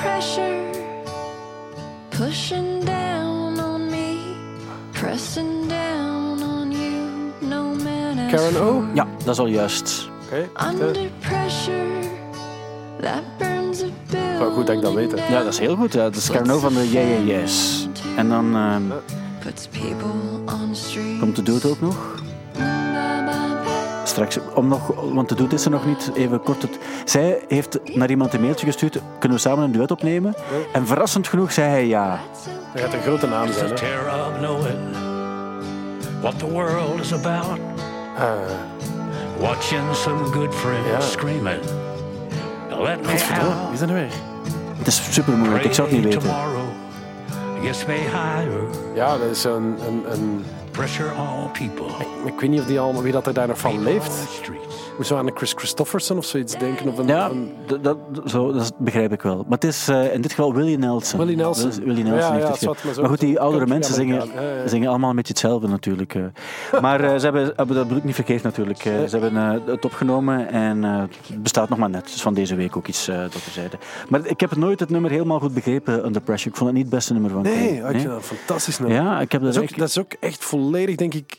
pressure pushing down on me, pressing down on you. No man Karen O? Ja, dat is al juist. Oké. Under pressure that burns a. Wel goed dat ik dat weet, hè. Ja, dat is heel goed. hè. Dat is Carno van de Yeah, Yeah Yes. En dan ehm, Puts people on the street. komt de doet ook nog. Straks, om nog, want de doet is er nog niet, even kort. Het, zij heeft naar iemand een mailtje gestuurd, kunnen we samen een duet opnemen? En verrassend genoeg zei hij ja. Dat gaat een grote naam zijn, hè. terror of knowing what the world is about. Ah, Watching some good friends Ja. screaming. Let me out. is dat nu weer? Het is super moeilijk, ik zou het niet weten. Ja, dat is een... een, een Pressure on people. ik weet niet of die allemaal, wie dat er daar nog van leeft. Moet zo aan een Chris Christofferson of zoiets denken. Of een, Ja, een- dat, zo, dat begrijp ik wel. Maar het is eh, in dit geval Willie Nelson. Willie Nelson. Wil- Willie Nelson Ja, heeft ja, het maar zo- Maar goed, die oudere mensen zingen, zingen allemaal een beetje hetzelfde natuurlijk. eh. (laughs) Maar eh, ze hebben, hebben dat bedoel ik niet verkeerd natuurlijk. Ze hebben het opgenomen en het bestaat nog maar net. Dus van deze week ook iets dat terzijde. Maar ik heb nooit het nummer helemaal goed begrepen, Under Pressure. Ik vond het niet het beste nummer van Nee, ik vind dat een fantastisch nummer. Ja, ik heb dat, Dat is, ook, echt... dat is ook echt volledig, denk ik,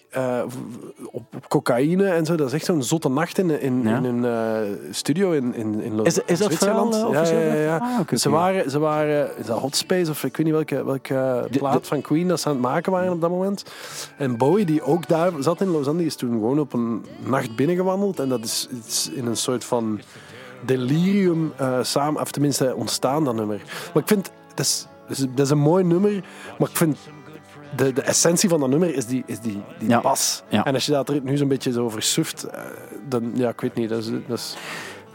op, op cocaïne en zo. Dat is echt zo'n zotte nacht in, in, Ja. in een eh, studio in, in, in Is, is dat Zwitserland. uh, ja, ja, ja. Ah, Ze waren, ze waren, is dat Hot Space of ik weet niet welke, welke De- plaat de- van Queen dat ze aan het maken waren op dat moment. En Bowie, die ook daar zat in Lausanne, die is toen gewoon op een nacht binnengewandeld. En dat is iets in een soort van delirium eh, samen, of tenminste ontstaan, dat nummer. Maar ik vind, is, dat is, dat is een mooi nummer, maar ik vind de, de essentie van dat nummer is die, is die, die Ja. bas. Ja. En als je dat er nu zo'n beetje zo versuft, eh, dan, ja, ik weet niet, dat is... Dat is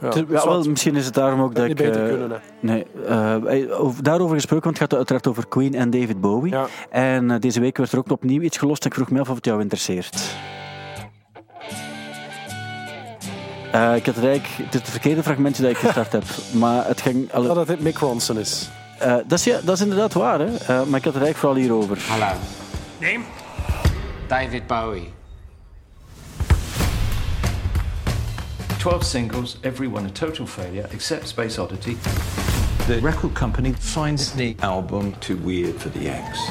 ja, wel, misschien is het daarom ook dat ik... beter eh, kunnen. Nee, eh, over- daarover gesproken, want het gaat uiteraard over Queen en David Bowie. Ja. En deze week werd er ook opnieuw iets gelost en ik vroeg me af of het jou interesseert. Ik had het eigenlijk, het is het verkeerde fragmentje dat ik gestart heb, (laughs) maar het ging... alle- Dat het Mick Ronson is. Eh, dat, is, ja, dat is inderdaad waar, hè? Eh, maar ik had het eigenlijk vooral hierover. Hello. Name? David Bowie. 12 singles, every one a total failure, except Space Oddity. The record company finds the album Too weird for the ex.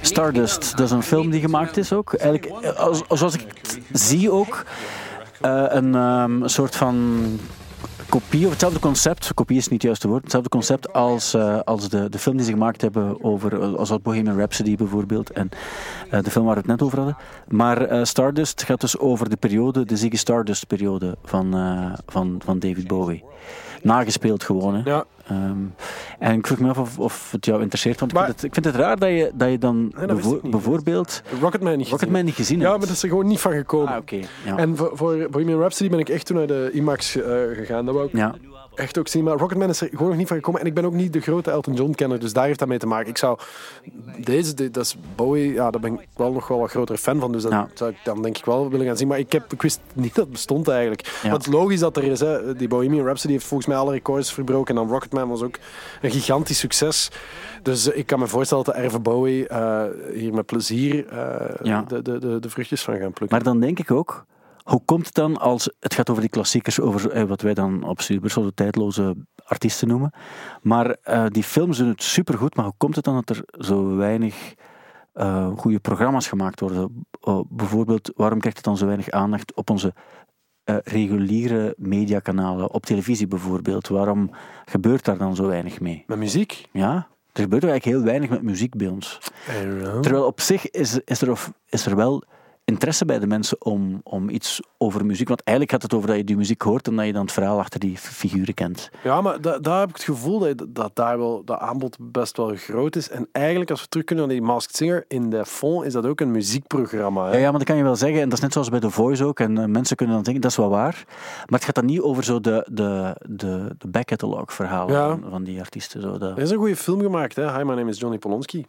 Stardust, dat is een film die gemaakt is ook. Eigenlijk, eh, als, zoals ik het zie ook, eh, een ehm, soort van kopie, of hetzelfde concept, kopie is niet het juiste woord, hetzelfde concept als, eh, als de, de film die ze gemaakt hebben over, eh, als Bohemian Rhapsody bijvoorbeeld, en eh, de film waar we het net over hadden. Maar Stardust gaat dus over de periode, de Ziggy Stardust periode van, van, van David Bowie. Nagespeeld gewoon, hè. Ja. Ehm, en ik vroeg me af of, of het jou interesseert, want ik, vind het, ik vind het raar dat je, dat je dan dat wist bevo- niet. bijvoorbeeld Rocketman niet gezien. Niet gezien Ja, maar dat is er gewoon niet van gekomen. Ah, oké. Ja. En voor, voor Bohemian Rhapsody ben ik echt toen naar de IMAX eh, gegaan. Dat wou ik ja. Echt ook zien. Maar Rocketman is er gewoon nog niet van gekomen. En ik ben ook niet de grote Elton John-kenner, dus daar heeft dat mee te maken. Ik zou... Deze, dit- dat is Bowie, ja, daar ben ik wel nog wel wat groter fan van. Dus dat Ja. zou ik dan denk ik wel willen gaan zien. Maar ik, heb, ik wist niet dat het bestond eigenlijk. Ja. Want het is logisch dat er is. Hè. Die Bohemian Rhapsody heeft volgens mij alle records verbroken. En dan Rocketman was ook een gigantisch succes. Dus eh, ik kan me voorstellen dat Erve Bowie eh, hier met plezier eh, Ja. de, de, de, de vruchtjes van gaan plukken. Maar dan denk ik ook, hoe komt het dan als het gaat over die klassiekers, over eh, wat wij dan op Stuurbrussel de tijdloze artiesten noemen. Maar eh, die films doen het supergoed, maar hoe komt het dan dat er zo weinig eh, goede programma's gemaakt worden? Bijvoorbeeld, waarom krijgt het dan zo weinig aandacht op onze reguliere mediakanalen, op televisie bijvoorbeeld? Waarom gebeurt daar dan zo weinig mee? Met muziek? Ja, er gebeurt eigenlijk heel weinig met muziek bij ons. Terwijl op zich is, is, er, of, is er wel interesse bij de mensen om, om iets over muziek. Want eigenlijk gaat het over dat je die muziek hoort en dat je dan het verhaal achter die figuren kent. Ja, maar da- daar heb ik het gevoel dat, dat daar wel dat aanbod best wel groot is. En eigenlijk, als we terug kunnen naar die Masked Singer, in de fond is dat ook een muziekprogramma. Hè? Ja, ja, maar dat kan je wel zeggen. En dat is net zoals bij The Voice ook. En eh, mensen kunnen dan denken, dat is wel waar. Maar het gaat dan niet over zo de, de, de, de backcatalog verhalen Ja. van, van die artiesten. Zo, Er is een goede film gemaakt, hè? Hi, my name is Johnny Polonsky.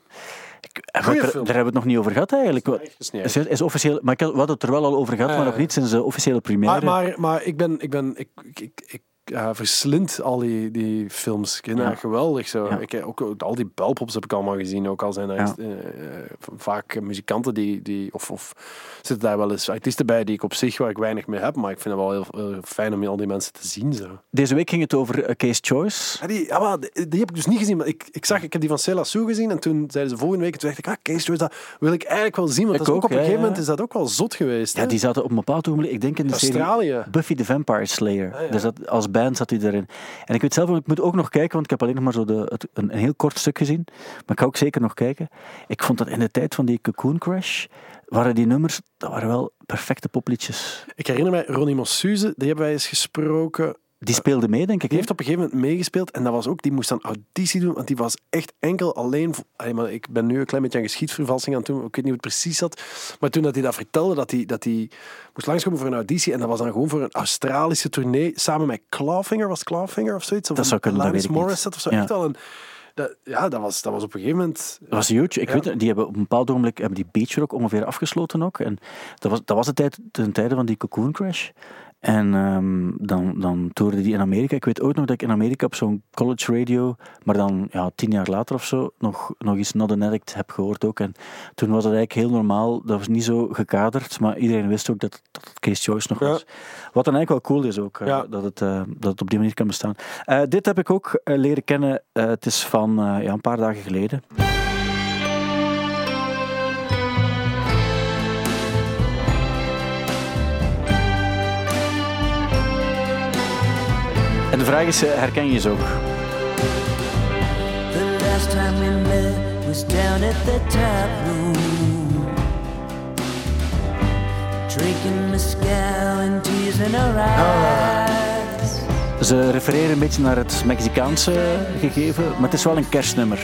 Goeie daar- hebben we het nog niet over gehad eigenlijk. Gesneden. Is, is officieel, maar ik had, we hadden het er wel al over gehad, maar nog niet sinds de officiële première. Maar, maar, maar ik ben, ik ben, ik, ik, ik ja, verslind al die, die films. Ik Ja. geweldig zo. Ja. Ik, ook, al die belpops heb ik allemaal gezien. Ook al zijn er Ja. eh, eh, vaak muzikanten die, die of, of zitten daar wel eens artiesten bij die ik op zich waar ik weinig mee heb. Maar ik vind het wel heel, heel fijn om al die mensen te zien. Zo. Deze week ging het over eh, Case Choice. Ja, die, maar die, die heb ik dus niet gezien. Maar ik, ik, zag, ik heb die van Cela Sou gezien. En toen zeiden ze volgende week. En toen dacht ik, ah, Case Choice, dat wil ik eigenlijk wel zien. Want dat is ook, ook, op een gegeven moment is dat ook wel zot geweest. Ja, hè? die zaten op een bepaald ogenblik, ik denk in de serie Australië. Buffy the Vampire Slayer. Ah. Dus dat, als band zat hij erin. En ik weet zelf, ik moet ook nog kijken, want ik heb alleen nog maar zo de, een, een heel kort stuk gezien. Maar ik ga ook zeker nog kijken. Ik vond dat in de tijd van die Cocoon Crash, waren die nummers, dat waren wel perfecte popliedjes. Ik herinner mij, Ronnie Mossuze, die hebben wij eens gesproken. Die speelde mee, denk ik. Die heeft op een gegeven moment meegespeeld en dat was ook, die moest dan auditie doen, want die was echt enkel alleen. Allee, maar ik ben nu een klein beetje aan geschiedvervalsing aan het doen, ik weet niet hoe het precies zat. Maar toen dat hij dat vertelde, dat hij, dat hij moest langskomen voor een auditie en dat was dan gewoon voor een Australische tournee samen met Clawfinger, was Clawfinger of zoiets? Of Dat zou kunnen, dat weet ik. Morissette of zo. Ja. Echt wel een, dat, ja, dat was, dat was op een gegeven moment. Dat was huge. Ik Ja. weet, het, die hebben op een bepaald ogenblik hebben die Beach Rock ongeveer afgesloten ook. En dat was, dat was de tijd, ten tijde van die Cocoon Crash. En ehm, dan, dan toerde die in Amerika. Ik weet ook nog dat ik in Amerika op zo'n college radio, maar dan ja, tien jaar later of zo, nog, nog eens Not an Addict heb gehoord ook. En toen was het eigenlijk heel normaal. Dat was niet zo gekaderd, maar iedereen wist ook dat, dat het Case Choice nog Ja. was. Wat dan eigenlijk wel cool is ook, eh, dat, het, eh, dat het op die manier kan bestaan. Eh, dit heb ik ook leren kennen. Het is van ja, een paar dagen geleden. En de vraag is, eh, herken je ze ook? The last time we met was down at the tap room. Drinking and tears in her eyes. Ze refereren een beetje naar het Mexicaanse gegeven, maar het is wel een kerstnummer.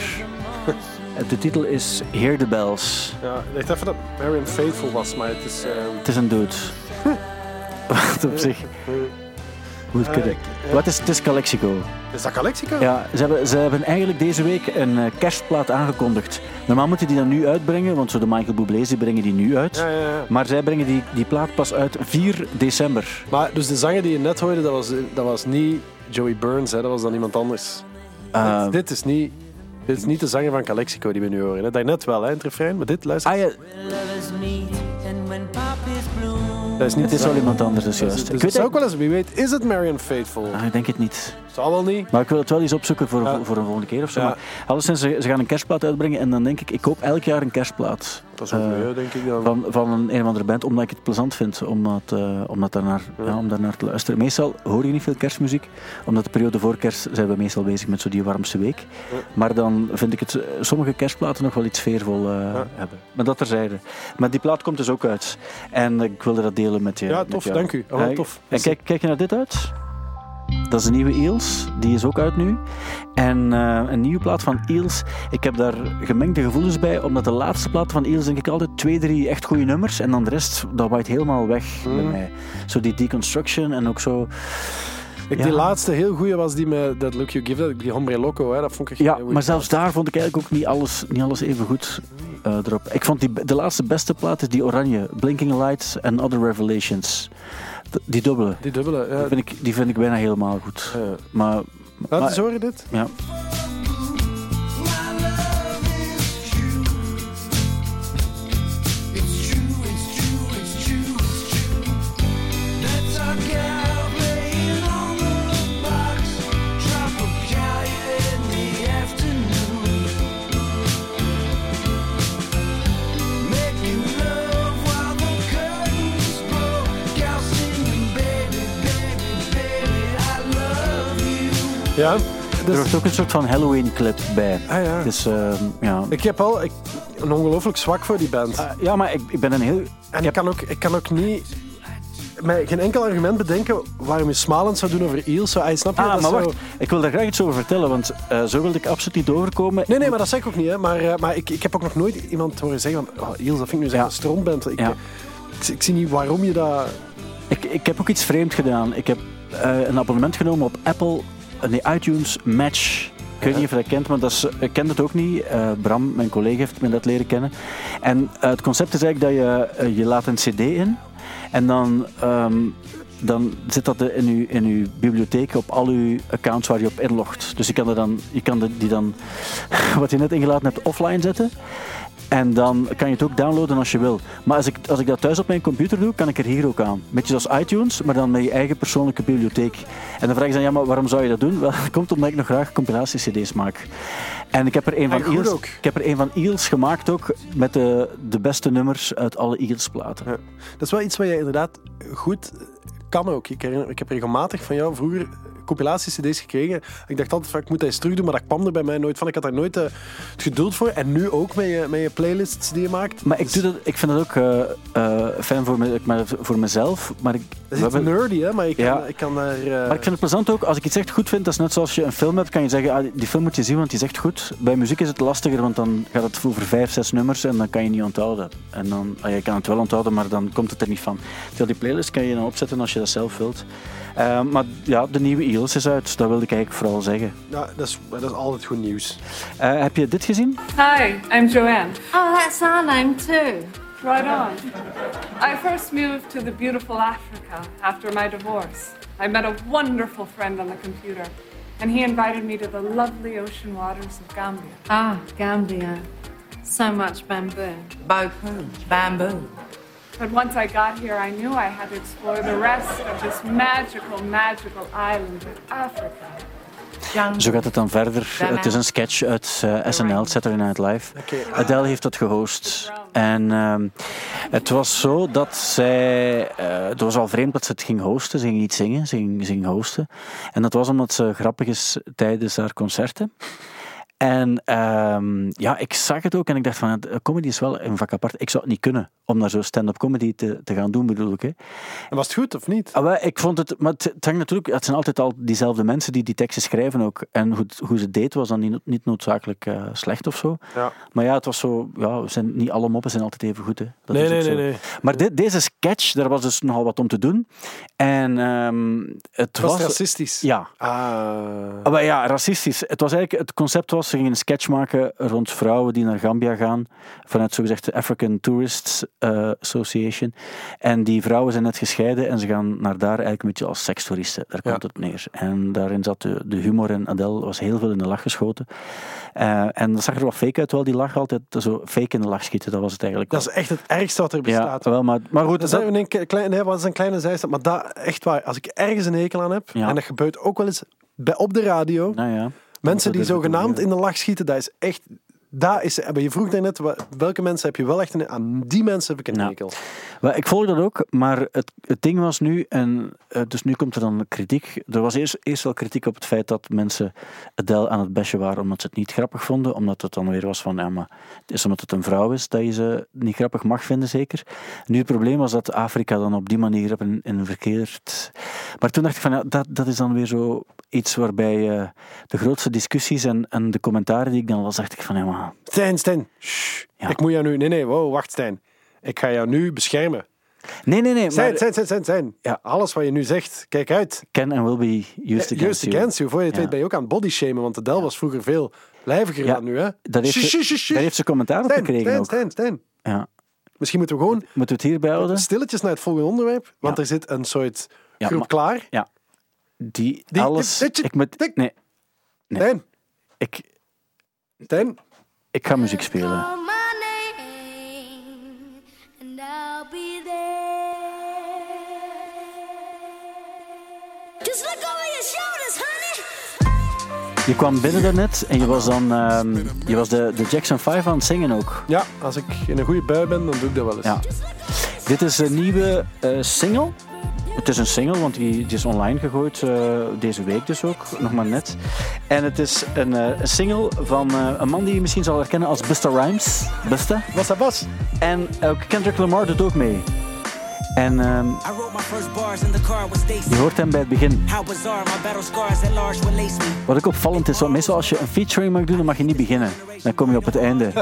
(laughs) De titel is Hear the Bells. Ja, ik dacht even dat Marion Faithful was, maar het is. ehm, Het is een dude. (laughs) Wat op zich. Het kunnen. Wat is, het is Calexico. Is dat Calexico? Ja, ze hebben, ze hebben eigenlijk deze week een eh, kerstplaat aangekondigd. Normaal moeten die dan nu uitbrengen, want zo de Michael Bublé's die brengen die nu uit. Ja, ja, ja. Maar zij brengen die, die plaat pas uit 4 december. Maar dus de zanger die je net hoorde, dat was, dat was niet Joey Burns, hè, dat was dan iemand anders. Eh, dit, dit is niet, dit is niet de zanger van Calexico die we nu horen. Hè. Daarnet wel, hè, in het refrein, maar dit, luister. ah ja, Lovers meet dat is niet het is wel iemand anders, dus juist. dus Ik het weet zou ook het, wel eens, wie weet, is het Marion Faithful? ah, ik denk het niet. Zal wel niet. Maar ik wil het wel eens opzoeken voor, Ja. voor een volgende keer of zo. Ja. Maar alleszins, ze, ze gaan een kerstplaat uitbrengen en dan denk ik, ik koop elk jaar een kerstplaat. Dat is ook Eh, denk ik dan. van, van een, een of andere band, omdat ik het plezant vind om, dat, eh, om, dat daarnaar, ja. om daarnaar te luisteren. Meestal hoor je niet veel kerstmuziek, omdat de periode voor kerst zijn we meestal bezig met zo die warmste week. Maar dan vind ik het eh, sommige kerstplaten nog wel iets sfeervol eh, hebben. Maar dat terzijde. Maar die plaat komt dus ook uit. En ik wilde dat delen met je. Ja, tof, jou. dank u. Oh, tof. En kijk, kijk je naar dit uit? Dat is de nieuwe Eels. Die is ook uit nu. En eh, een nieuwe plaat van Eels. Ik heb daar gemengde gevoelens bij, omdat de laatste plaat van Eels denk ik altijd twee, drie echt goede nummers. En dan de rest, dat waait helemaal weg bij Mm. mij. Zo die deconstruction en ook zo... Ik, ja. Die laatste heel goede was die met That Look You Give, die Hombre Loco. Hè, dat vond ik echt Ja, maar zelfs daar vond ik eigenlijk ook niet alles, niet alles even goed eh, erop. Ik vond die, de laatste beste plaat is die oranje. Blinking Lights and Other Revelations. Die dubbele. Die dubbele, ja. Die vind ik, die vind ik bijna helemaal goed. Ja. Maar... Laat maar- horen dit. Ja. Ja. er hoort ook een soort van Halloween clip bij. Ah, ja. Dus ehm, ja. Ik heb al ik, een ongelooflijk zwak voor die band. Ah, ja, maar ik, ik ben een heel... en ik kan, ook, ik kan ook niet... Mij geen enkel argument bedenken waarom je smalend zou doen over Eels. Zo, ah, snap je? Ah, dat maar zo- wacht. Ik wil daar graag iets over vertellen, want eh, zo wilde ik absoluut niet overkomen. Nee, nee, maar dat zeg ik ook niet. Hè. Maar, eh, maar ik, ik heb ook nog nooit iemand horen zeggen van... Oh, Eels, dat vind ik nu zo'n Ja. strontband. Ik, Ja. ik, ik zie niet waarom je dat... Ik, ik heb ook iets vreemd gedaan. Ik heb eh, een abonnement genomen op Apple, eh, nee, iTunes Match. Ik weet niet of je dat kent, maar dat ik ken het ook niet. Eh, Bram, mijn collega, heeft me dat leren kennen. En eh, het concept is eigenlijk dat je, eh, je laat een cd in en dan, ehm, dan zit dat in uw, in uw bibliotheek op al uw accounts waar je op inlogt. Dus je kan, er dan, je kan die dan, (laughs) wat je net ingelaten hebt, offline zetten. En dan kan je het ook downloaden als je wil. Maar als ik, als ik dat thuis op mijn computer doe, kan ik er hier ook aan. Beetje zoals iTunes, maar dan met je eigen persoonlijke bibliotheek. En dan vraag je dan, ja, maar waarom zou je dat doen? Wel, (laughs) dat komt omdat ik nog graag compilatie-cd's maak. En ik heb er een van, En goed Eels, ook. ik heb er een van Eels gemaakt ook, met de, de beste nummers uit alle Eels-platen. Dat is wel iets wat je inderdaad goed kan ook. Ik, herinner, ik heb regelmatig van jou vroeger compilatie-cd's gekregen. Ik dacht altijd van, ik moet dat eens terug doen, maar dat kwam er bij mij nooit van. Ik had daar nooit eh, het geduld voor. En nu ook met je, met je playlists die je maakt. Maar ik, doe dat, ik vind dat ook eh, eh, fijn voor, me, maar voor mezelf. Maar ik, Dat is iets nerdy, hè? Maar ik kan, Ja. ik kan daar... Maar ik vind het plezant ook, als ik iets echt goed vind, dat is net zoals je een film hebt, kan je zeggen, ah, die film moet je zien, want die is echt goed. Bij muziek is het lastiger, want dan gaat het over vijf, zes nummers en dan kan je niet onthouden. En dan, ah, je kan het wel onthouden, maar dan komt het er niet van. Terwijl die playlist kan je dan opzetten als je dat zelf wilt. Eh, maar ja, de nieuwe Eels is uit, dat wilde ik eigenlijk vooral zeggen. ja, dat, is, dat is altijd goed nieuws. Eh, heb je dit gezien? Hi, I'm Joanne. Oh, that's our name too. Right on. I first moved to the beautiful Africa after my divorce. I met a wonderful friend on the computer, and he invited me to the lovely ocean waters of Gambia. Ah, Gambia. So much bamboo. Boku, bamboo. But once I got here, I knew I had to explore the rest of this magical, magical island of Africa. Zo gaat het dan verder. Het is een sketch uit eh, SNL, Saturday Night Live. Adele heeft dat gehost. En ehm, het was zo dat zij... eh, het was al vreemd dat ze het ging hosten. Ze ging niet zingen, ze ging, ze ging hosten. En dat was omdat ze grappig is tijdens haar concerten. En ehm, ja, ik zag het ook en ik dacht van, eh, comedy is wel een vak apart. Ik zou het niet kunnen om daar zo stand-up comedy te, te gaan doen, bedoel ik. Hè. En was het goed of niet? Ah, ik vond het, maar het, het hangt natuurlijk, het zijn altijd al diezelfde mensen die die teksten schrijven ook. En hoe, hoe ze deed was dan niet, niet noodzakelijk eh, slecht of zo. Ja. Maar ja, het was zo, ja, zijn, niet alle moppen zijn altijd even goed. Hè. Dat Nee, is nee, nee, nee. Maar deze sketch, daar was dus nogal wat om te doen. En ehm, het Het was was... racistisch. Ja. Ah. Ah, maar ja, racistisch. Het, was eigenlijk, het concept was, ze gingen een sketch maken rond vrouwen die naar Gambia gaan, vanuit zogezegd de African Tourists eh, Association. En die vrouwen zijn net gescheiden en ze gaan naar daar eigenlijk een beetje als sekstoeristen. Daar komt Ja. het neer. En daarin zat de, de humor en Adele was heel veel in de lach geschoten. Eh, en dat zag er wel fake uit, wel die lach altijd. Zo fake in de lach schieten, dat was het eigenlijk Dat is echt het ergste wat er wel. Ja, bestaat. wel, maar, maar goed, Dat een klein, nee, is een kleine zijstap. Maar dat, echt waar, als ik ergens een hekel aan heb, Ja. en dat gebeurt ook wel eens bij, op de radio, nou ja. Mensen die zogenaamd in de lach schieten, dat is echt... Dat is, maar je vroeg daarnet, welke mensen heb je wel echt een... Aan die mensen heb ik een hekel. Wel, ik volg dat ook, maar het, het ding was nu, en eh, dus nu komt er dan kritiek. Er was eerst, eerst wel kritiek op het feit dat mensen Adele aan het bashen waren omdat ze het niet grappig vonden. Omdat het dan weer was van, ja, maar het is omdat het een vrouw is dat je ze niet grappig mag vinden, zeker. Nu het probleem was dat Afrika dan op die manier op een, verkeerd... Maar toen dacht ik van, ja, dat, dat is dan weer zo iets waarbij eh, de grootste discussies en, en de commentaren die ik dan las, dacht ik van, ja, maar... Stijn, Stijn, shh, Ja. ik moet jou nu... Nee, nee, wow, wacht Stijn. Ik ga jou nu beschermen. Nee, nee, nee. Stijn, Stijn, Stijn, Stijn. Ja. Alles wat je nu zegt, kijk uit. Can and will be used against Just you. against you. Voor je het Ja. weet ben je ook aan het bodyshamen, want de Del was vroeger veel lijviger Ja, dan nu, hè? Daar heeft, ze, daar heeft commentaar op gekregen Stijn, ook. Stijn, Stijn. Ja. Misschien moeten we gewoon Moeten we het hierbij houden? stilletjes naar het volgende onderwerp, want er zit een soort groep maar- klaar. Ja. Die, Die- alles... ik moet... Nee, Nee. Stijn, ik, Stijn. Ik ga muziek spelen. Je kwam binnen daarnet en je was dan... ehm, je was de, de Jackson 5 aan het zingen ook. Ja, als ik in een goede bui ben, dan doe ik dat wel eens. Ja. Dit is een nieuwe eh, single. Het is een single, want die, die is online gegooid eh, deze week dus ook, nog maar net. En het is een, eh, een single van eh, een man die je misschien zal herkennen als Busta Rhymes. Busta? Busta Bas. En ook Kendrick Lamar doet ook mee. En ehm, je hoort hem bij het begin. Wat ook opvallend is, want meestal als je een featuring mag doen, dan mag je niet beginnen. Dan kom je op het einde.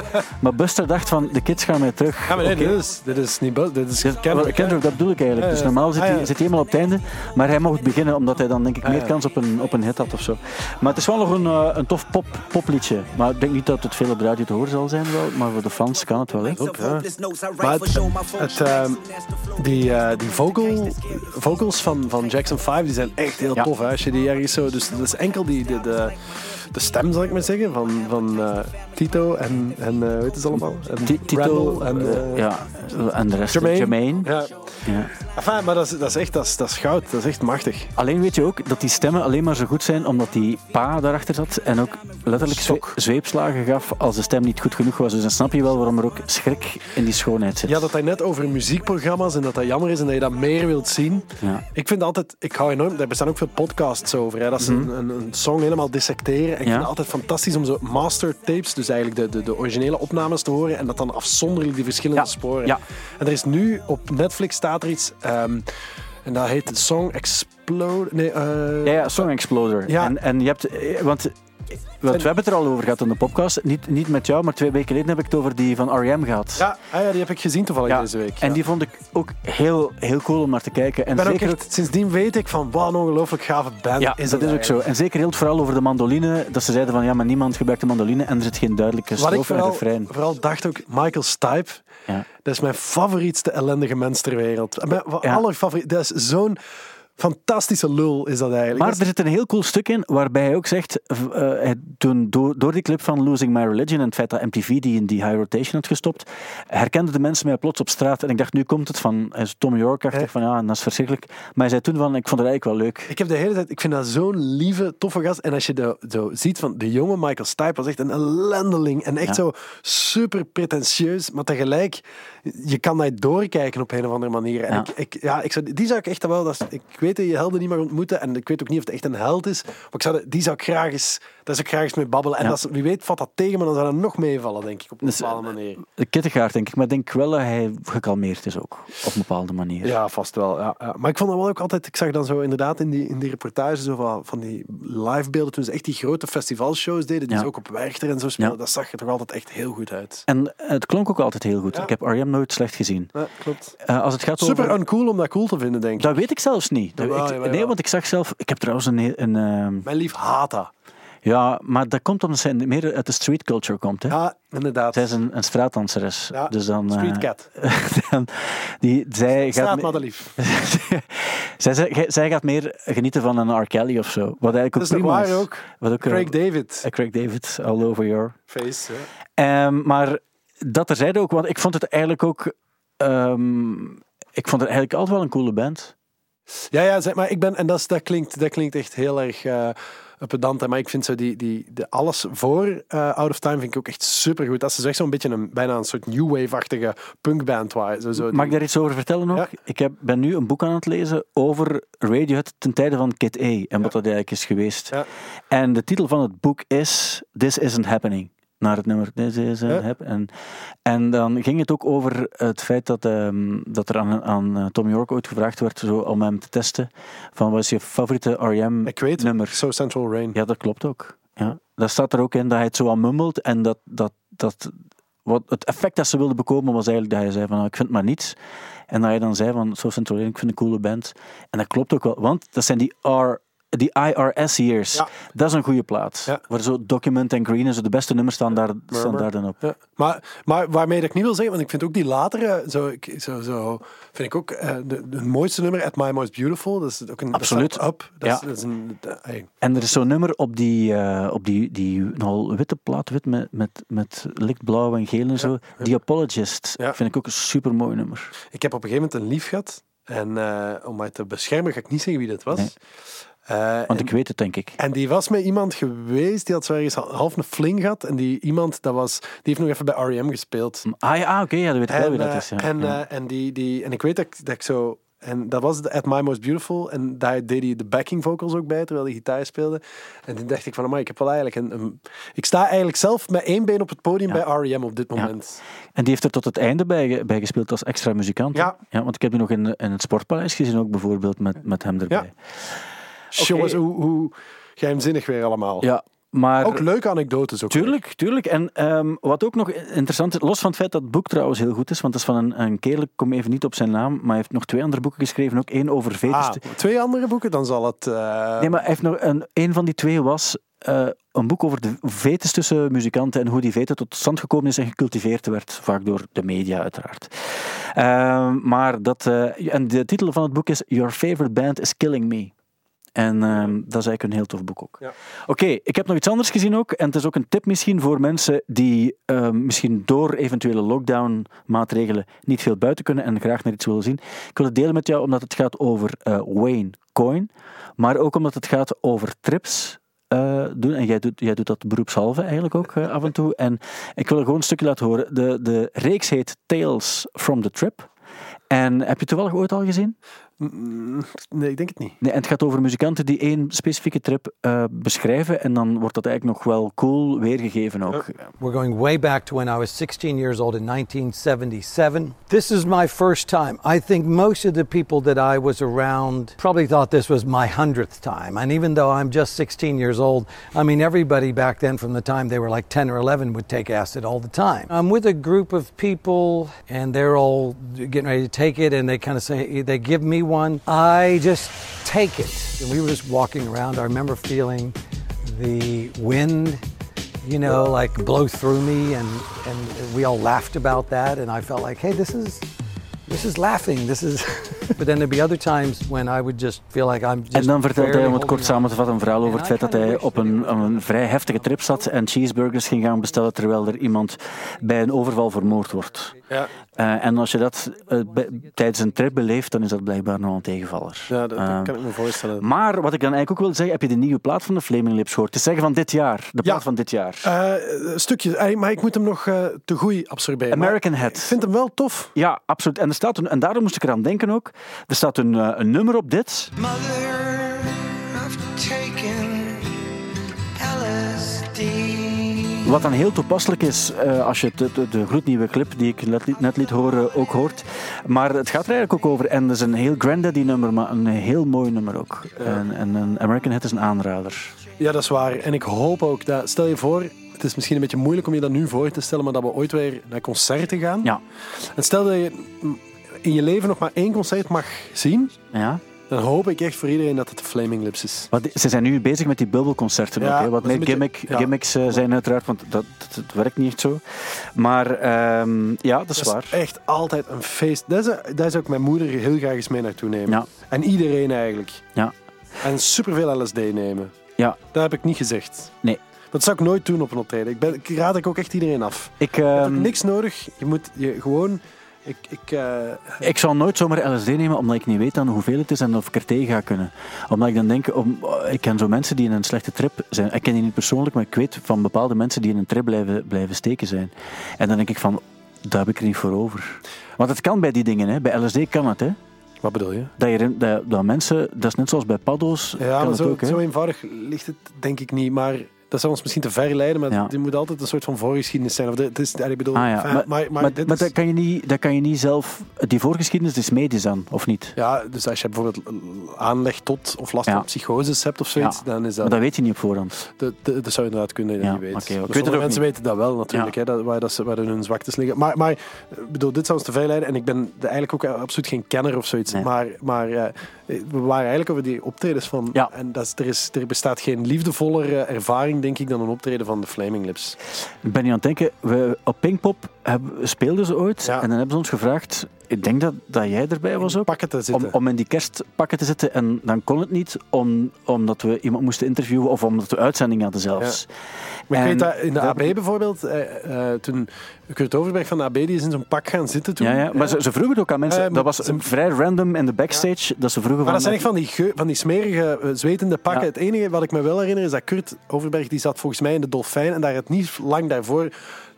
Maar Buster dacht van, de kids gaan mij terug. Ja, maar nee, dit, is, dit is niet Bus, dit is Kendrick. dat bedoel ik eigenlijk. Ja, Dus normaal zit Ah, hij, ja. zit hij helemaal op het einde. Maar hij mocht beginnen, omdat hij dan denk ik Ah, meer kans op een, op een hit had of zo. Maar het is wel nog een, eh, een tof pop, popliedje. Maar ik denk niet dat het veel op de radio te horen zal zijn. Wel, maar voor de fans kan het wel. Hè. Maar het, het, ehm, die, eh, die vocal, vocals van, van Jackson 5 die zijn echt heel tof. Hè? Als je die ergens zo, dus dat is enkel die, de, de, de stem, zal ik maar zeggen, van, van eh, Tito en, en eh, hoe heet het allemaal? En Tito Randall en, eh, ja, en de rest. Jermaine. Jermaine. Ja. Ja. Enfin, maar dat is, dat is echt dat is, dat is goud. Dat is echt machtig. Alleen weet je ook dat die stemmen alleen maar zo goed zijn omdat die pa daarachter zat en ook letterlijk Stok. zweepslagen gaf als de stem niet goed genoeg was. Dus dan snap je wel waarom er ook schrik in die schoonheid zit. Ja, dat hij net over muziekprogramma's en dat dat jammer is en dat je dat meer wilt zien. Ja. Ik vind altijd, ik hou enorm, daar bestaan ook veel podcasts over, hè, dat ze Mhm. een, een, een song helemaal dissecteren. En ik vind het altijd fantastisch om zo master tapes, dus eigenlijk de, de, de originele opnames te horen en dat dan afzonderlijk die verschillende sporen. Ja. En er is nu op Netflix staat er iets, ehm, en dat heet Song Explode. Nee, eh, Ja, ja, Song Exploder. Ja. En, en je hebt, eh, want, want we hebben het er al over gehad in de podcast. Niet, niet met jou, maar twee weken geleden heb ik het over die van R.E.M. gehad. ja, ah ja, die heb ik gezien toevallig Ja, deze week. En ja. die vond ik ook heel, heel cool om naar te kijken. En zeker echt, sindsdien weet ik van, wat een ongelooflijk gave band ja, is dat is ook zo. En zeker heel het verhaal over de mandoline. Dat ze zeiden van ja, maar niemand gebruikt de mandoline en er zit geen duidelijke strofe en vooral, refrein. vooral dacht ook, Michael Stipe, Ja. dat is mijn favorietste ellendige mens ter wereld. Mijn Ja. allerfavoriet, dat is zo'n fantastische lul is dat eigenlijk. Maar Dat er zit een heel cool stuk in waarbij hij ook zegt, eh, toen door, door die clip van Losing My Religion en het feit dat MTV die in die high rotation had gestopt, herkenden de mensen mij plots op straat. En ik dacht, nu komt het van Tom York-achtig, van ja, en dat is verschrikkelijk. Maar hij zei toen van, ik vond het eigenlijk wel leuk. Ik heb de hele tijd, ik vind dat zo'n lieve, toffe gast. En als je de, zo ziet van de jonge Michael Stipe was echt een ellendeling. En echt Ja. zo super pretentieus, maar tegelijk, je kan dat doorkijken op een of andere manier. En Ja. Ik, ik, ja, ik zou, die zou ik echt wel, dat is- ik weet je helden niet mag ontmoeten. En ik weet ook niet of het echt een held is. Maar ik zou, die zou ik graag eens, daar zou ik graag eens mee babbelen. En Ja. dat wie weet valt dat tegen, maar dan zou dat nog meevallen, denk ik, op een Dus, bepaalde manier. De Kittegaard, denk ik, maar ik denk wel dat hij gekalmeerd is ook, op een bepaalde manier. Ja, vast wel. Ja, ja. Maar ik vond dat wel ook altijd, ik zag dan zo inderdaad in die, in die reportage zo van, van die livebeelden, toen ze echt die grote festivalshows deden, die ze ook op Werchter en zo spelen, Ja. dat zag er toch altijd echt heel goed uit. En het klonk ook altijd heel goed. Ik heb R.E.M. nooit slecht gezien. Ja, klopt. Eh, als het gaat Super over... uncool om dat cool te vinden, denk ik. Dat weet ik zelfs niet. Jawel, ik- nee, want ik zag zelf... Ik heb trouwens een... een ehm, Mijn lief haat dat. ja, maar dat komt omdat zij meer uit de street culture komt. Hè? Ja, inderdaad. Zij is een, een straatdanseres. Ja, dus dan, eh, Street cat. (laughs) dan, die, zij, gaat, lief. (laughs) zij, zij, zij gaat meer genieten van een R. Kelly of zo. Wat eigenlijk ook prima waar is. ook? Wat ook, eh, Craig David. eh, Craig David, all over your... Face, ja. Ehm, maar dat terzijde ook, want ik vond het eigenlijk ook... ehm, ik vond het eigenlijk altijd wel een coole band. Ja, ja, zeg maar, ik ben, en dat, is, dat, klinkt, dat klinkt echt heel erg eh pedant, maar ik vind zo die, die, de alles voor eh, Out of Time vind ik ook echt supergoed. Dat is echt zo'n beetje een, bijna een soort new wave-achtige punkband. Waar, zo, zo Mag ik daar iets over vertellen nog? Ja. Ik heb, ben nu een boek aan het lezen over Radiohead ten tijde van Kid A en wat dat eigenlijk is geweest. Ja. En de titel van het boek is This Isn't Happening. Naar het nummer Isn't Ja. Happening. En, en dan ging het ook over het feit dat, ehm, dat er aan, aan eh, Tom York ooit gevraagd werd zo, om hem te testen. Van wat is je favoriete R.E.M. Ik weet, nummer? So Central Rain. Ja, dat klopt ook. Ja. Dat staat er ook in dat hij het zo aan mummelt en dat, dat, dat wat het effect dat ze wilden bekomen was eigenlijk dat hij zei van nou, ik vind maar niets. En dat hij dan zei van zo Central Rain, ik vind een coole band. En dat klopt ook wel, want dat zijn die R die IRS years. Ja. Dat is een goede plaat. Ja. Waar zo Document en Green en zo de beste nummers staan daar, staan daar dan op. Ja. Maar, maar waarmee dat ik niet wil zeggen, want ik vind ook die latere, zo, ik, zo, zo vind ik ook eh, de, de mooiste nummer, At My Most Beautiful. Dat is ook een Absoluut. Up. Dat, Ja. is, dat is een, dat- hey. En er is zo'n nummer op die, eh, op die, die nogal witte plaat, wit met, met, met lichtblauw en geel en zo. The Apologist. Ja. Vind ik ook een super mooi nummer. Ik heb op een gegeven moment een lief gehad. En eh, om mij te beschermen ga ik niet zeggen wie dat was. Nee. Eh, Want en, ik weet het, denk ik. en die was met iemand geweest, die had zo ergens half een fling gehad. En die iemand, dat was, die heeft nog even bij R.E.M. gespeeld. Ah ja, ah, oké, ja, dat weet ik wel wie dat eh, is. Ja. en, ja. eh, en, die, die, en ik weet dat ik, dat ik zo En dat was At My Most Beautiful. En daar deed hij de backing vocals ook bij, terwijl hij gitaar speelde. En toen dacht ik van, amai, ik heb wel eigenlijk een, een- Ik sta eigenlijk zelf met één been op het podium bij R.E.M. op dit moment. En die heeft er tot het einde bij, bij gespeeld als extra muzikant. Ja. ja. Want ik heb die nog in, in het Sportpaleis gezien, ook bijvoorbeeld met, met hem erbij. Jongens, hoe, hoe geheimzinnig weer allemaal. Ja, maar... Ook leuke anekdotes ook. Tuurlijk, tuurlijk. En ehm, wat ook nog interessant is, los van het feit dat het boek trouwens heel goed is, want het is van een, een kerel, ik kom even niet op zijn naam, maar hij heeft nog twee andere boeken geschreven, ook één over vetus. Ah, twee andere boeken, dan zal het... eh, Nee, maar hij heeft nog een, een van die twee was eh, een boek over de vetes tussen muzikanten en hoe die veten tot stand gekomen is en gecultiveerd werd, vaak door de media uiteraard. Ehm, maar dat, eh, en de titel van het boek is Your Favorite Band is Killing Me. En ehm, dat is eigenlijk een heel tof boek ook. Ja. Oké, ik heb nog iets anders gezien ook. En het is ook een tip misschien voor mensen die ehm, misschien door eventuele lockdown-maatregelen niet veel buiten kunnen en graag naar iets willen zien. Ik wil het delen met jou omdat het gaat over eh, Wayne Coyne, maar ook omdat het gaat over trips. eh, doen. En jij doet, jij doet dat beroepshalve eigenlijk ook eh, af en toe. En ik wil er gewoon een stukje laten horen. De, de reeks heet Tales from the Trip. En heb je toevallig ooit al gezien? Nee, ik denk het niet. Nee, en het gaat over muzikanten die één specifieke trip eh, beschrijven. En dan wordt dat eigenlijk nog wel cool weergegeven ook. We're going way back to when I was 16 years old in 1977. This is my first time. I think most of the people that I was around probably thought this was my hundredth time. And even though I'm just 16 years old, I mean, everybody back then from the time they were like 10 or 11 would take acid all the time. I'm with a group of people and they're all getting ready to take it and they kind of say, they give me one. I just take it. And we were just walking around. I remember feeling the wind you know, like blow through me, and and we all laughed about that, and I felt like, hey, this is this is laughing, this is. (laughs) but then there'd be other times when I would just feel like I'm just. En dan vertelt hij, om het kort holding samen te vatten, een verhaal over het feit dat hij op een, een vrij heftige trip zat en cheeseburgers ging gaan bestellen terwijl er iemand bij een overval vermoord wordt. Ja. Eh, en als je dat eh, tijdens een trip beleeft, dan is dat blijkbaar nog een tegenvaller. Ja, dat, dat Eh, kan ik me voorstellen. Maar wat ik dan eigenlijk ook wil zeggen, heb je de nieuwe plaat van de Flaming Lips gehoord? Te zeggen van dit jaar, de plaat Ja. van dit jaar. Eh, een stukje, maar ik moet hem nog eh, te goed absorberen. American Maar Head. Ik vind hem wel tof. Ja, absoluut. En, er staat een, en daarom moest ik eraan denken ook. Er staat een, een nummer op dit. Mother, Wat dan heel toepasselijk is eh, als je de, de, de gloednieuwe clip die ik net, net liet horen ook hoort. Maar het gaat er eigenlijk ook over. En dat is een heel granddaddy nummer, maar een heel mooi nummer ook. En, en een American Hit is een aanrader. Ja, dat is waar. En ik hoop ook dat, stel je voor, het is misschien een beetje moeilijk om je dat nu voor te stellen, maar dat we ooit weer naar concerten gaan. Ja. En stel dat je in je leven nog maar één concert mag zien, Ja. Dan hoop ik echt voor iedereen dat het de Flaming Lips is. Die- ze zijn nu bezig met die bubbelconcerten Ja, ook. Hè, wat meer beetje- gimmick, ja. gimmicks eh, zijn uiteraard, want dat, dat, dat werkt niet echt zo. Maar ehm, ja, dat is Dat waar. is echt altijd een feest. Dat is, dat is ook mijn moeder heel graag eens mee naartoe nemen. Ja. En iedereen eigenlijk. Ja. En superveel LSD nemen. Ja. Dat heb ik niet gezegd. Nee. Dat zou ik nooit doen op een optreden. Ik, ben, ik raad ik ook echt iedereen af. Ik, Je hebt ehm, niks nodig. Je moet je gewoon... Ik, ik, eh, Ik zal nooit zomaar LSD nemen, omdat ik niet weet dan hoeveel het is en of ik er tegen ga kunnen. Omdat ik dan denk, om, ik ken zo mensen die in een slechte trip zijn. Ik ken die niet persoonlijk, maar ik weet van bepaalde mensen die in een trip blijven, blijven steken zijn. En dan denk ik van, daar heb ik er niet voor over. Want het kan bij die dingen, hè. bij LSD kan het. Hè. Wat bedoel je? Dat, je dat, dat mensen, dat is net zoals bij paddo's, ja, kan maar het zo, ook. Hè. zo eenvoudig ligt het denk ik niet. Maar dat zou ons misschien te ver leiden. Maar Ja. er moet altijd een soort van voorgeschiedenis zijn. Of het is, ja, ik bedoel, Ah, ja. enfin, Maar, maar, maar, maar, dit maar is- dat, kan je niet, dat kan je niet zelf... Die voorgeschiedenis is medisch dan, of niet? Ja, dus als je bijvoorbeeld aanleg tot of last Ja. van psychoses hebt of zoiets, Ja. dan is dat... Maar dat weet je niet op voorhand. Dat, dat, dat zou je inderdaad kunnen dat je Ja, niet weet. ook mensen niet. weten dat wel natuurlijk, hè, dat, waar, dat ze, waar hun zwaktes liggen. Maar, maar bedoel, dit zou ons te veel leiden. En ik ben eigenlijk ook absoluut geen kenner of zoiets. Nee. Maar, maar eh, we waren eigenlijk over die optredens van... Ja. En dat is, er, is, er bestaat geen liefdevollere ervaring, denk ik, dan een optreden van de Flaming Lips. Ik ben nu aan het denken, we, op Pinkpop hebben, speelden ze ooit Ja. en dan hebben ze ons gevraagd, ik denk dat, dat jij erbij was ook, om, om in die kerstpakken te zitten en dan kon het niet om, omdat we iemand moesten interviewen of omdat we uitzending hadden zelfs. Maar ik En weet dat in de AB bijvoorbeeld, eh, eh, toen Kurt Overberg van de AB, die is in zo'n pak gaan zitten toen. Ja, ja, maar ze, ze vroegen het ook aan mensen, Eh, dat was ze- vrij random in de backstage, dat ze vroegen Maar dat zijn echt van die, geu- van die smerige, eh, zwetende pakken. Ja. Het enige wat ik me wel herinner is dat Kurt Overberg die zat volgens mij in de Dolfijn en daar het niet lang daarvoor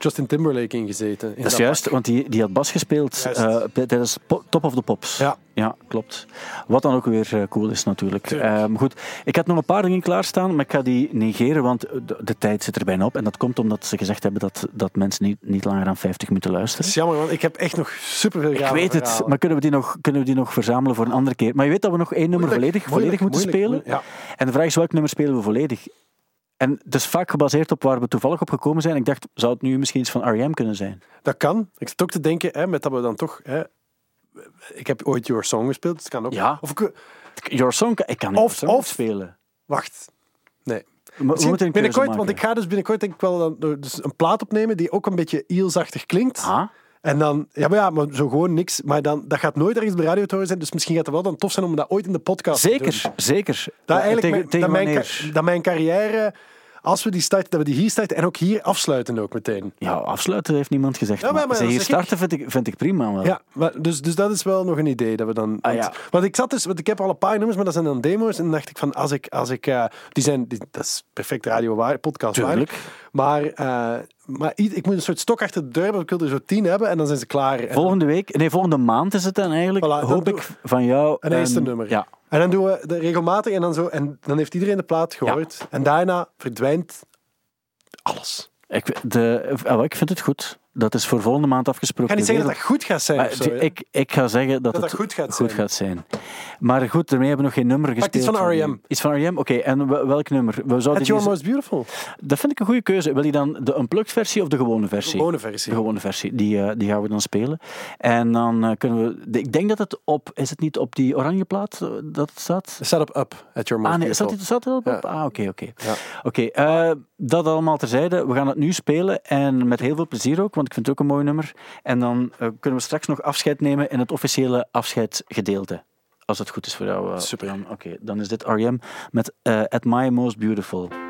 Justin Timberlake in gezeten. in Dat is juist, want die, die had bas gespeeld bij- tijdens Top of the Pops. Ja. ja klopt. Wat dan ook weer eh, cool is natuurlijk. Ehm, goed, ik had nog een paar dingen klaarstaan, maar ik ga die negeren, want de, de tijd zit er bijna op. En dat komt omdat ze gezegd hebben dat, dat mensen niet, niet langer dan 50 minuten luisteren. is jammer, want ik heb echt nog superveel Ik weet het, verhalen. maar kunnen we, die nog, kunnen we die nog verzamelen voor een andere keer? Maar je weet dat we nog één nummer Moeilijk, volledig, volledig moeilijk, moeten moeilijk, spelen. moeilijk, En de vraag is welk nummer spelen we volledig? En is vaak gebaseerd op waar we toevallig op gekomen zijn. Ik dacht, zou het nu misschien iets van R.E.M. kunnen zijn? Dat kan. Ik zit ook te denken, hè, met dat we dan toch... Hè, ik heb ooit Your Song gespeeld, dus het kan ook. Ja. Of ik, Your Song, ik kan Of- Song of- spelen. wacht. Nee. Keuze binnenkort, maken. want ik ga dus binnenkort denk ik wel dan, dus een plaat opnemen die ook een beetje Eelsachtig klinkt. Ah, En dan, ja maar, ja, maar zo gewoon niks. Maar dan, dat gaat nooit ergens de radio te horen zijn. Dus misschien gaat het wel dan tof zijn om dat ooit in de podcast te doen. zeker, zeker. Dat, Ja, eigenlijk tegen, mijn, tegen dat, mijn, dat mijn carrière, als we die starten, dat we die hier starten en ook hier afsluiten ook meteen. Ja, afsluiten heeft niemand gezegd. Ja, maar- ze hier ik. starten vind ik, vind ik prima. Wel. Ja, maar dus, dus dat is wel nog een idee dat we dan. Ah, want, ja. want ik zat dus, want ik heb al een paar nummers, maar dat zijn dan demo's. En dan dacht ik van, als ik, als ik, eh, die zijn, die, dat is perfect radio waar, podcast Tuurlijk. waar. Maar, eh, maar ik moet een soort stok achter de deur, want ik wil er zo tien hebben en dan zijn ze klaar. En, Volgende week, nee, volgende maand is het dan eigenlijk. Voilà, hoop ik van jou. een eerste nummer. Ja, En dan doen we de regelmatig en dan zo. En dan heeft iedereen de plaat gehoord. En daarna verdwijnt alles. ik, de, wel, ik vind het goed. Dat is voor volgende maand Ik afgesproken. ga niet zeggen dat dat goed gaat zijn. Maar zo, ik, ik ga zeggen dat, Dat het dat goed gaat zijn. zijn. Maar goed, daarmee hebben we nog geen nummer Pak gespeeld. iets van R.E.M.. Iets van R.E.M., oké. En wel- welk nummer? We zouden At Your Most Beautiful. Dat vind ik een goede keuze. Wil je dan de unplugged versie of de gewone versie? De gewone versie. De gewone versie. Die, eh, die gaan we dan spelen. En dan eh, kunnen we... de- Ik denk dat het op... Is het niet op die oranje plaat eh, dat het staat? Het staat op Up, At Your Most Ah nee, staat, het, staat het op? Ja. Ah, oké, oké. Ja. Oké, dat allemaal terzijde. We gaan het nu spelen en met heel veel plezier ook, want ik vind het ook een mooi nummer. En dan eh, kunnen we straks nog afscheid nemen in het officiële afscheidsgedeelte. Als het goed is voor jou. eh, Super. Oké, dan is dit R.E.M. met eh, At My Most Beautiful.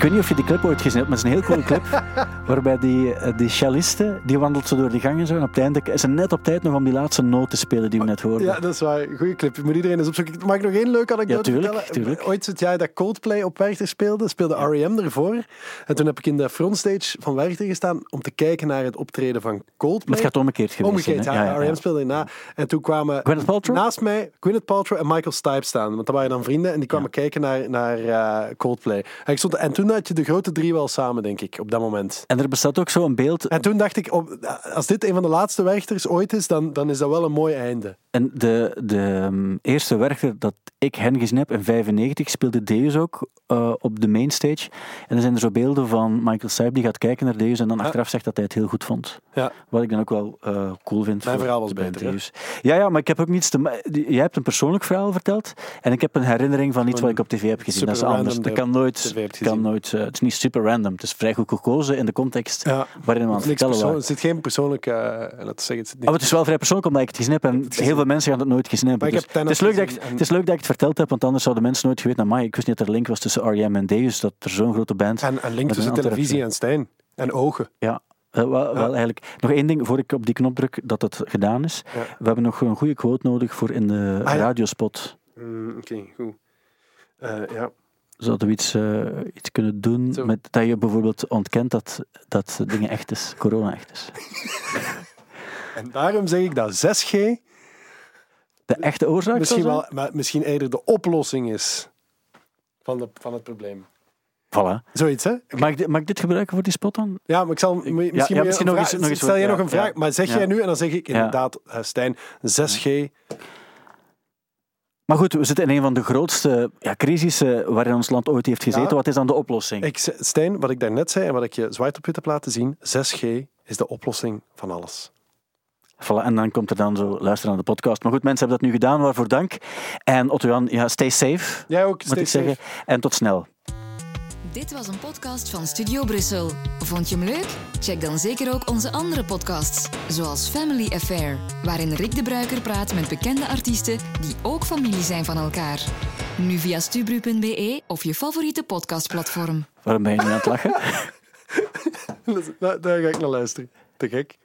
Ik weet niet of je die clip ooit gezien hebt, maar het is een heel coole clip. (laughs) waarbij die, eh, die celliste, die wandelt zo door die gangen zo, en op het einde is ze net op tijd nog om die laatste noot te spelen die we net hoorden. Ja, dat is waar. Goeie clip. Moet iedereen eens opzoeken. Mag ik nog één leuke anekdote Ja, tuurlijk. Ooit het jaar dat Coldplay op Werchter speelde, speelde R.E.M. ervoor. En toen heb ik in de frontstage van Werchter gestaan om te kijken naar het optreden van Coldplay. Maar het gaat omgekeerd geweest Omgekeerd, zijn, ja. Ja, R.E.M. speelde na. En toen kwamen naast mij Gwyneth Paltrow en Michael Stipe staan. Want dat waren dan vrienden en die kwamen kijken naar, naar eh, Coldplay. En, ik stond, en toen had je de grote drie wel samen, denk ik, op dat moment. En er bestaat ook zo'n beeld. En toen dacht ik, als dit een van de laatste Werchters ooit is, dan, dan is dat wel een mooi einde. En de, de um, eerste werker dat ik hen gezien heb in 95 speelde Deus ook uh, op de mainstage. En er zijn er zo beelden van Michael Stipe die gaat kijken naar Deus en dan Ja. achteraf zegt dat hij het heel goed vond. Ja. Wat ik dan ook wel uh, cool vind. Mijn verhaal was beter? Deus. Ja, ja, maar ik heb ook niets te... Jij hebt een persoonlijk verhaal verteld en ik heb een herinnering van iets wat ik op tv heb gezien. Dat is anders. Dat kan nooit... Kan nooit uh, het is niet super random. Het is vrij goed gekozen in de context Ja. waarin we aan Het het vertellen waren. er zit geen persoonlijke... eh, laten we zeggen, het Oh, maar het is wel vrij persoonlijk omdat ik het gezien heb en heel veel mensen gaan het nooit gezien hebben. Maar ik Dus het, is leuk dat ik, en- het is leuk dat ik het verteld heb, want anders zouden mensen nooit geweten. Maar ik wist niet dat er link was tussen R.E.M. en Deus, dat er zo'n grote band... En een link tussen een televisie en Stijn. En ogen. Ja, eh, wel, wel eigenlijk. Nog één ding, voor ik op die knop druk, dat het gedaan is. Ja. We hebben nog een goede quote nodig voor in de Ah, ja. radiospot. Mm, Oké, goed. Eh, ja. Zouden we iets, eh, iets kunnen doen Zo. met dat je bijvoorbeeld ontkent dat, dat dingen echt is, corona echt is? (laughs) En daarom zeg ik dat 6G De echte oorzaak misschien, wel, maar misschien eerder de oplossing is van, de, van het probleem. Voilà. Zoiets, hè? Mag ik, dit- mag ik dit gebruiken voor die spot dan? Ja, maar ik zal misschien, ja, misschien nog vraag- eens- nog eens stel jij ja, nog een vraag, ja. maar zeg Ja. jij nu en dan zeg ik inderdaad, eh, Stijn, 6G. Maar goed, we zitten in een van de grootste ja, crisissen waarin ons land ooit heeft gezeten. Ja. Wat is dan de oplossing? Ik, Stijn, wat ik daarnet zei en wat ik je zwart op wit heb laten zien, 6G is de oplossing van alles. Voilà, en dan komt er dan zo luisteren naar de podcast. Maar goed, mensen hebben dat nu gedaan, waarvoor dank. En Otto-Jan, ja, stay safe, Jij ook, moet stay ik zeggen. safe. En tot snel. Dit was een podcast van Studio Brussel. Vond je hem leuk? Check dan zeker ook onze andere podcasts, zoals Family Affair, waarin Rick de Bruiker praat met bekende artiesten die ook familie zijn van elkaar. Nu via stubru.be of je favoriete podcastplatform. Waarom ben je nu aan het lachen? (laughs) Daar, daar ga ik naar luisteren. Te gek.